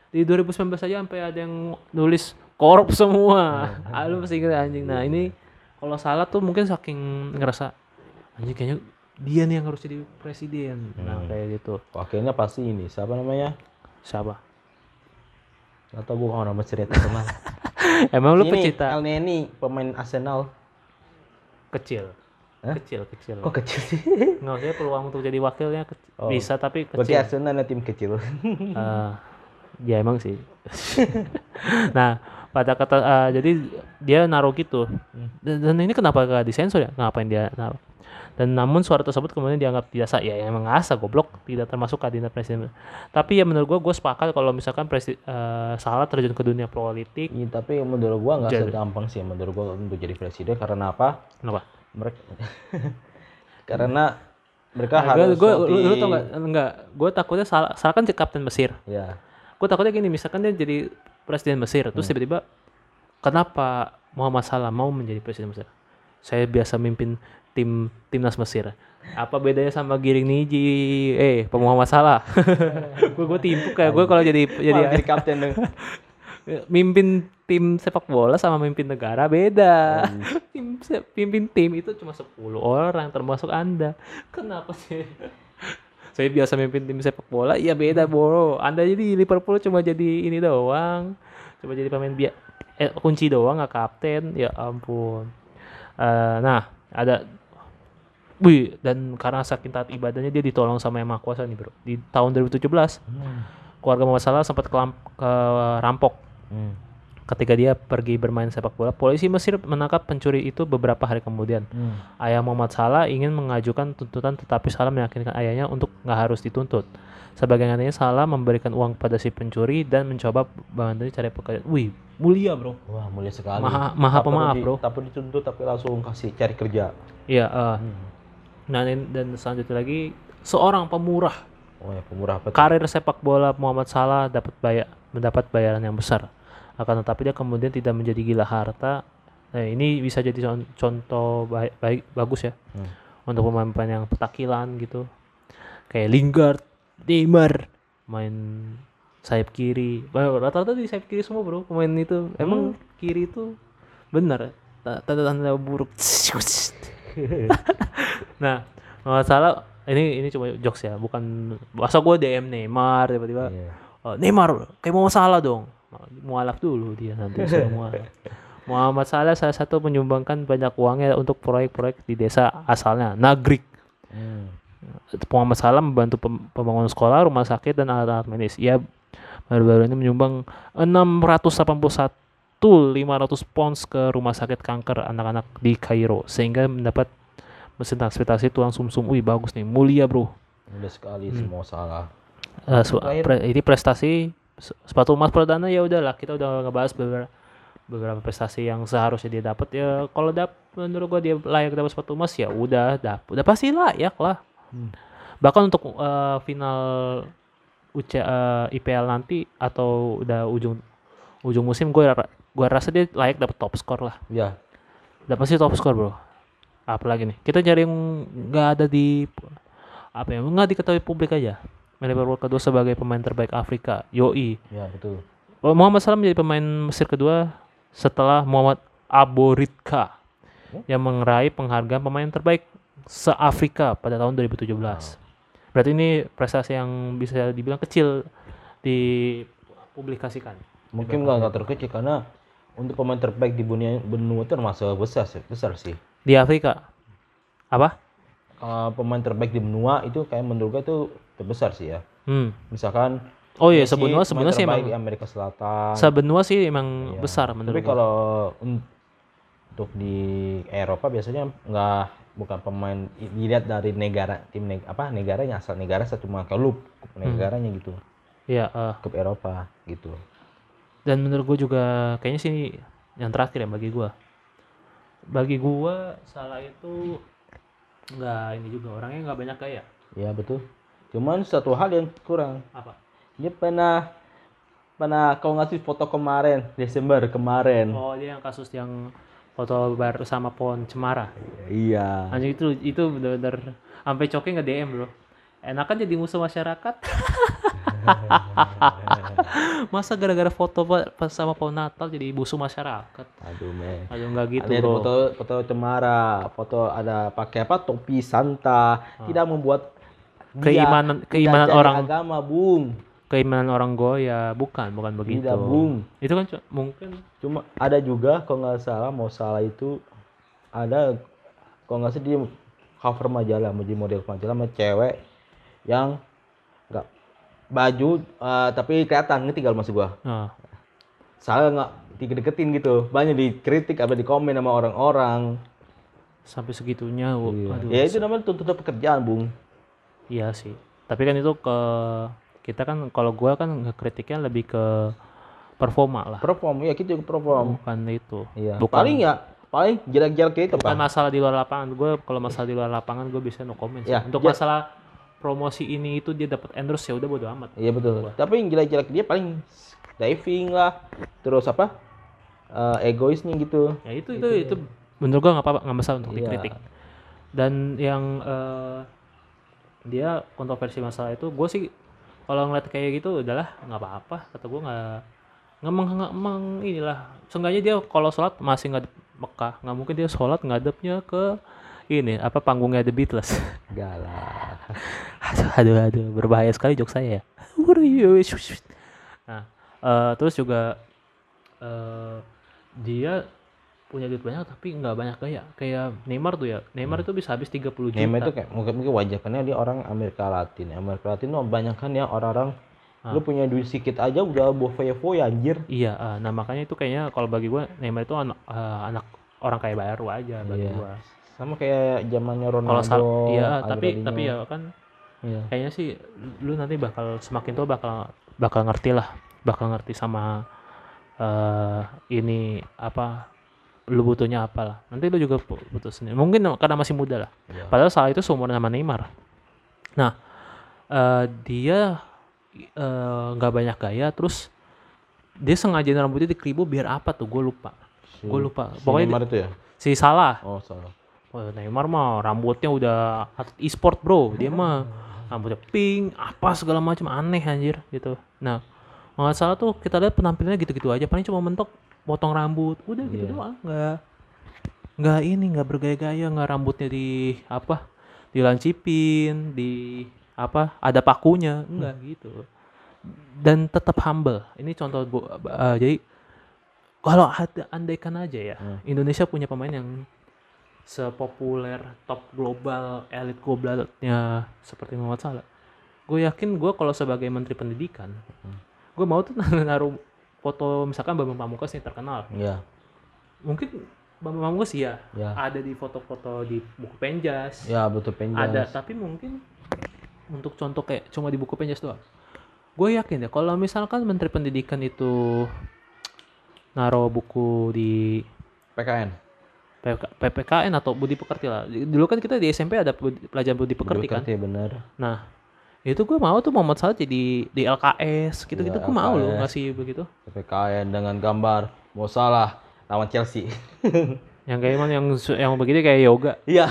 Di 2019 aja sampai ada yang nulis korup semua. [LAUGHS] ah, lu pasti inget anjing. Nah, ini kalau salah tuh mungkin saking ngerasa anjing kayaknya dia nih yang harus jadi presiden. Nah, Hmm. kayak gitu. Wakilnya pasti ini siapa namanya? Siapa? Atau gua nggak nama cerita teman. [LAUGHS] [LAUGHS] Emang lu pecinta El Neni pemain Arsenal. kecil. Hah? Kecil, kecil. Kok kecil sih? [LAUGHS] Nggak usah peluang untuk jadi wakilnya kecil. Oh. bisa tapi Berarti kecil. Arsenal adalah tim kecil. Eh, [LAUGHS] ya emang sih. nah, pada kata eh, jadi dia naruh gitu. Dan, dan ini kenapa gak disensor ya? Ngapain dia naruh? Dan namun suara tersebut kemudian dianggap tidak sah. Ya emang asa goblok, tidak termasuk kandidat presiden. Tapi ya menurut gua gue sepakat kalau misalkan presi, eh, salah terjun ke dunia politik. Iya, tapi menurut gua nggak segampang sih menurut gua untuk jadi presiden karena apa? Kenapa? Mereka [LAUGHS] karena mereka Nah, harus gue, lu, nanti- lu tau gak? Enggak, gue takutnya salah, salah kan kapten Mesir. Ya. gue takutnya gini misalkan dia jadi presiden Mesir terus tiba-tiba kenapa Muhammad Salah mau menjadi presiden Mesir saya biasa mimpin tim timnas Mesir apa bedanya sama Giring Niji eh Muhammad Salah [LAUGHS] gue gue timpuk kayak gue kalau jadi jadi kapten dong. [LAUGHS] mimpin tim sepak bola sama mimpin negara beda. [LAUGHS] tim pimpin tim itu cuma 10 orang termasuk Anda. Kenapa sih? Saya biasa mimpin tim sepak bola, iya beda bro. Anda jadi Liverpool cuma jadi ini doang. Cuma jadi pemain bia eh, kunci doang nggak kapten. Ya ampun. Eh, nah, ada Wih, dan karena saking taat ibadahnya dia ditolong sama Yang Maha Kuasa nih, Bro. Di tahun 2017, keluarga Muhammad Salah sempat kelam- kerampok Hmm. ketika dia pergi bermain sepak bola. Polisi Mesir menangkap pencuri itu beberapa hari kemudian. Hmm. Ayah Muhammad Salah ingin mengajukan tuntutan tetapi Salah meyakinkan ayahnya untuk nggak harus dituntut. Sebagai gantinya Salah memberikan uang pada si pencuri dan mencoba bantu cari pekerjaan. Wih, mulia bro. Wah, mulia sekali. Maha- maha pemaaf, bro. Perlu dituntut tapi langsung kasih cari kerja. Iya, eh. Hmm. Nah dan selanjutnya lagi seorang pemurah Oh ya, pemurah apa karir sepak bola Muhammad Salah dapat bayar mendapat bayaran yang besar. Akan tetapi dia kemudian tidak menjadi gila harta. Nah, ini bisa jadi con- contoh baik, baik bagus ya Hmm. untuk pemain-pemain yang petakilan gitu. Kayak Lingard, Neymar, main sayap kiri. Rata-rata di sayap kiri semua, Bro. Pemain itu emang kiri itu benar ta- tanda-tanda buruk. [LAUGHS] nah, Muhammad Salah ini ini cuma jokes ya, bukan masa gue DM Neymar tiba-tiba Iya. "Oh, Neymar kayak mau salah dong. Mualaf dulu dia nanti [LAUGHS] mualaf. Muhammad Salah salah satu menyumbangkan banyak uangnya untuk proyek-proyek di desa asalnya, Nagrik. Hmm. Muhammad Salah membantu pem- pembangunan sekolah, rumah sakit, dan alat-alat medis. Ia baru-baru ini menyumbang 681 500 pounds ke rumah sakit kanker anak-anak di Kairo sehingga mendapat mesin transportasi tulang sumsum. Wih bagus nih, mulia bro. Mulia sekali Hmm. semua salah. Eh, su- Terakhir. pre- ini prestasi se- sepatu emas perdana ya udahlah kita udah ngebahas beberapa beberapa prestasi yang seharusnya dia dapat ya kalau dap menurut gua dia layak dapat sepatu emas ya udah dapat udah pasti layak lah Hmm. bahkan untuk eh, final UC eh, IPL nanti atau udah ujung ujung musim gue gua rasa dia layak dapat top skor lah. Ya, udah pasti top skor bro. Apalagi nih kita cari yang nggak ada di apa ya nggak diketahui publik aja. Liverpool kedua sebagai pemain terbaik Afrika Yoi. Ya betul. Oh, Muhammad Salah menjadi pemain Mesir kedua setelah Muhammad Aboritka yang meraih penghargaan pemain terbaik se-Afrika pada tahun 2017 berarti ini prestasi yang bisa dibilang kecil dipublikasikan Mungkin nggak terkecil karena untuk pemain terbaik di dunia benua itu termasuk besar sih, besar sih. di Afrika apa? Eh, pemain terbaik di benua itu kayak menurut gue itu terbesar sih ya. Hmm. Misalkan Oh iya, pemain sebenarnya sih emang di Amerika Selatan. sebenua sih emang Iya. besar menurut Tapi kalau un- untuk di Eropa biasanya nggak bukan pemain dilihat dari negara tim neg- apa negaranya asal negara satu cuma klub klub negaranya gitu Iya, eh, klub Eropa gitu. Dan menurut gue juga kayaknya sih yang terakhir ya bagi gue. Bagi gue salah itu nggak ini juga orangnya nggak banyak gaya. Ya betul. Cuman satu hal yang kurang Apa? dia pernah pernah kau ngasih foto kemarin Desember kemarin. Oh dia yang kasus yang foto bersama pohon cemara. Iya. Anjing itu itu bener-bener sampai coki nge DM bro. Enakan jadi musuh masyarakat. [LAUGHS] [LAUGHS] Masa gara-gara foto pa- pas sama pohon Natal jadi musuh masyarakat? Aduh men. Aduh nggak gitu ada bro. foto foto cemara, foto ada pakai apa topi Santa, tidak membuat Keimanan- keimanan orang. agama, Bung. Keimanan orang Goya bukan bukan begitu. Tidak, Bung. Itu kan mungkin Cuma ada juga kalau nggak salah mau salah itu ada kalau nggak salah dia cover majalah, menjadi model majalah sama cewek yang baju eh, tapi kelihatan kalau maksud gua. nah, Salah nggak dikedeketin gitu, banyak dikritik apa di komen sama orang-orang. sampai segitunya. wo. Aduh, Ya itu namanya tuntutan pekerjaan, Bung. Iya sih. Tapi kan itu ke kita kan kalau gua kan ngekritiknya lebih ke performa lah. Perform, ya kita juga perform. Bukan itu. Iya. Bukan Paling ya, paling jelek-jelek itu bukan masalah di luar lapangan. Gue kalau masalah di luar lapangan gue bisa no comment. sih. Ya, Untuk ja- masalah promosi ini itu dia dapat endorse ya udah bodo amat. Iya betul. Tapi yang jelek-jelek dia paling diving lah, terus apa? eh, egoisnya gitu. Ya itu itu itu menurut gua nggak apa-apa nggak masalah untuk Iya. dikritik. Dan yang eh, dia kontroversi masalah itu gue sih kalau ngeliat kayak gitu udahlah nggak apa-apa kata gue nggak ngemeng-ngemeng inilah seenggaknya dia kalau sholat masih ngadep Mekah nggak mungkin dia sholat ngadepnya ke ini apa panggungnya The Beatles Galah. [LAUGHS] aduh aduh aduh berbahaya sekali jok saya ya nah eh, terus juga eh, dia punya duit banyak tapi nggak banyak gaya kayak Neymar tuh ya Neymar itu bisa habis 30 juta Neymar itu kayak mungkin mungkin wajar karena dia orang Amerika Latin. Amerika Latin tuh banyak kan ya orang-orang Ah. lu punya duit sedikit aja udah bawa foya-foya anjir. iya eh, nah makanya itu kayaknya kalau bagi gua Neymar itu anak eh, anak orang kaya baru aja bagi Iya. gua Sama kayak zamannya kalau Ronaldo. sal iya tapi tapi ya kan Iya. kayaknya sih lu nanti bakal semakin tua bakal bakal ngerti lah bakal ngerti sama eh ini apa lu butuhnya apa lah nanti lu juga butuh sendiri mungkin karena masih muda lah Iya. padahal saat itu seumuran sama Neymar nah eh dia eh, nggak banyak gaya terus dia sengaja rambutnya dikeribu biar apa tuh gue lupa Si- gue lupa si pokoknya Neymar itu ya? si salah Oh, salah. Wah, Neymar mah rambutnya udah e-sport bro. Dia mah rambutnya pink apa segala macam aneh anjir gitu. Nah nggak salah tuh kita lihat penampilannya gitu-gitu aja. Paling cuma mentok potong rambut. Udah gitu Iya. doang. Nggak nggak ini nggak bergaya-gaya nggak rambutnya di apa dilancipin di apa ada pakunya. Enggak gitu. Dan tetap humble. Ini contoh bu, eh, jadi kalau ada andaikan aja ya Hmm. Indonesia punya pemain yang sepopuler top global elit globalnya seperti Muhammad Salah gue yakin gue kalau sebagai menteri pendidikan gue mau tuh [LAUGHS] naruh foto misalkan Bambang Pamungkas nih terkenal Iya. mungkin Bambang Pamungkas ya Ya. ada di foto-foto di buku penjas Ya, betul penjas. ada tapi mungkin untuk contoh kayak cuma di buku penjas doang gue yakin ya kalau misalkan menteri pendidikan itu naruh buku di PKN. PK PPKN atau budi pekerti lah. Dulu kan kita di SMP ada budi- pelajaran budi pekerti kan? Bener. nah itu gue mau tuh Muhammad Salah jadi di LKS gitu-gitu Iya, gue mau loh ngasih begitu. PPKN dengan gambar mau salah lawan Chelsea. [LAUGHS] yang kayak emang yang yang begitu kayak yoga. Iya.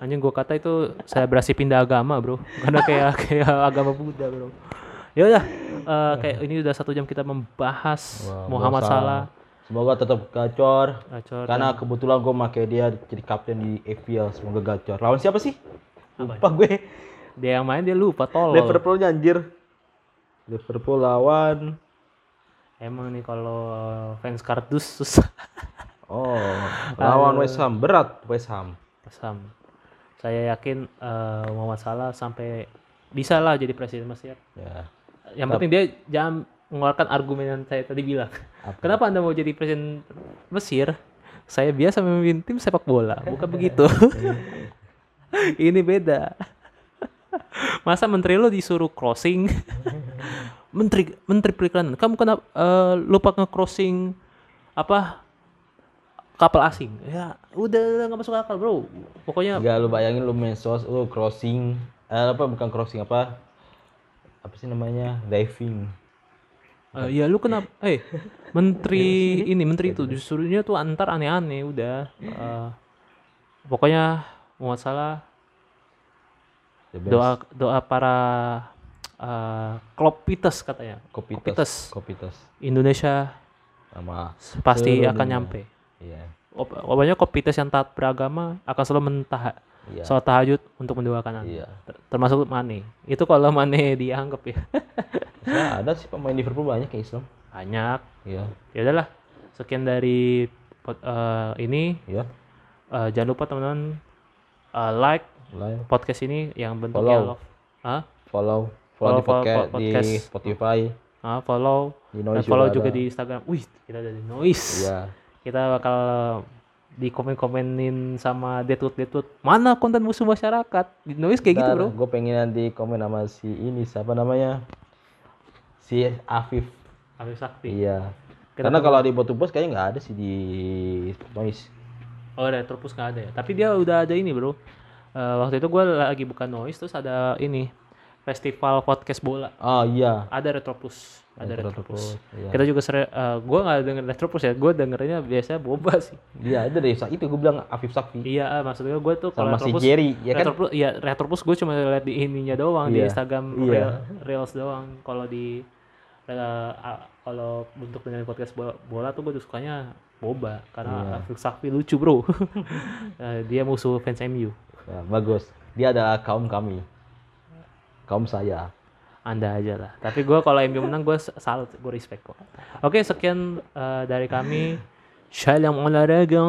anjing gue kata itu selebrasi pindah agama bro. Karena kayak [LAUGHS] kayak agama Buddha bro. Ya udah eh, kayak ini udah satu jam kita membahas Wah, Muhammad Mo Salah Semoga tetap gacor. Gacor Karena dan- kebetulan gue pakai dia jadi kapten di FPL. Semoga gacor. Lawan siapa sih? Apa? Lupa gue. dia yang main dia lupa tolol Liverpoolnya anjir. Liverpool lawan. emang nih kalau fans kardus susah [LAUGHS] Oh, lawan West Ham. Berat West Ham. Sam. Saya yakin eh, Muhammad Salah sampai bisa lah jadi presiden Mesir. Ya. Yang penting dia jangan mengeluarkan argumen yang saya tadi bilang. Apa? Kenapa Anda mau jadi presiden Mesir? Saya biasa memimpin tim sepak bola, bukan begitu. [LAUGHS] Ini beda. Masa menteri lo disuruh crossing? menteri menteri perikanan, kamu kenapa eh, lupa nge-crossing apa kapal asing? Ya, udah nggak masuk akal, Bro. Pokoknya Enggak lu bayangin lu mensos, lu crossing, eh, apa bukan crossing apa? Apa sih namanya? Diving. Eh, ya lu kenapa? Eh, menteri ini menteri itu disuruhnya tuh antar aneh-aneh udah. Eh, pokoknya Muhammad Salah best. doa doa para eh klopites katanya. Kopitas. Kopitas. Kopitas. Indonesia Sama. pasti akan dunia. nyampe. Iya. Op- Pokoknya kopites yang taat beragama akan selalu mentah Iya. sholat tahajud untuk mendoakan Anda. Iya. Ter- Termasuk Mane. Itu kalau Mane [LAUGHS] dianggap ya. Saya ada sih pemain Liverpool banyak kayak Islam. Banyak. Iya. Ya udahlah. Sekian dari eh, ini Iya. Eh, jangan lupa teman-teman eh, like Live. podcast ini yang bentuknya Follow. love. Hah? Follow. Follow, Follow, di, follow, podcast, podcast. di Spotify. Ah, follow Di dan follow juga ada. di Instagram. Wih, kita ada di Noise. Iya. Kita bakal di komen-komenin sama Detut Detut. Mana konten musuh masyarakat? Di Noise kayak gitu, Bro. Gue pengen nanti komen sama si ini siapa namanya? Si Afif. Afif Sakti. Iya. Kita Karena kalau di Botubos kayaknya nggak ada sih di Noise. Oh, Retropus nggak ada ya. Tapi dia udah ada ini, Bro. Eh, waktu itu gue lagi buka Noise terus ada ini festival podcast bola. Oh iya. Ada Retropus. Ada Retropus. Iya. Kita juga sering, eh, gue nggak denger Retropus ya, gue dengernya biasanya boba sih. Iya ada deh. Sa- Itu gue bilang Afif Sakfi. Iya, ah, maksudnya gue tuh kalau si Retropus, Jerry, ya kan? Retropus, iya Retropus gue cuma lihat di ininya doang di Iya, Instagram iya. Reel- Reels doang. Kalau di eh, kalau untuk dengerin podcast bola, bola tuh gue sukanya Boba karena Iya. Afrik Sakfi lucu bro [LAUGHS] Eh, dia musuh fans MU Ya, bagus. Dia adalah kaum kami. Kaum saya. anda aja lah. Tapi gue kalau MU menang gue salut gue respect kok. Oke sekian eh, dari kami. [CLEARS THROAT] Shalom olahraga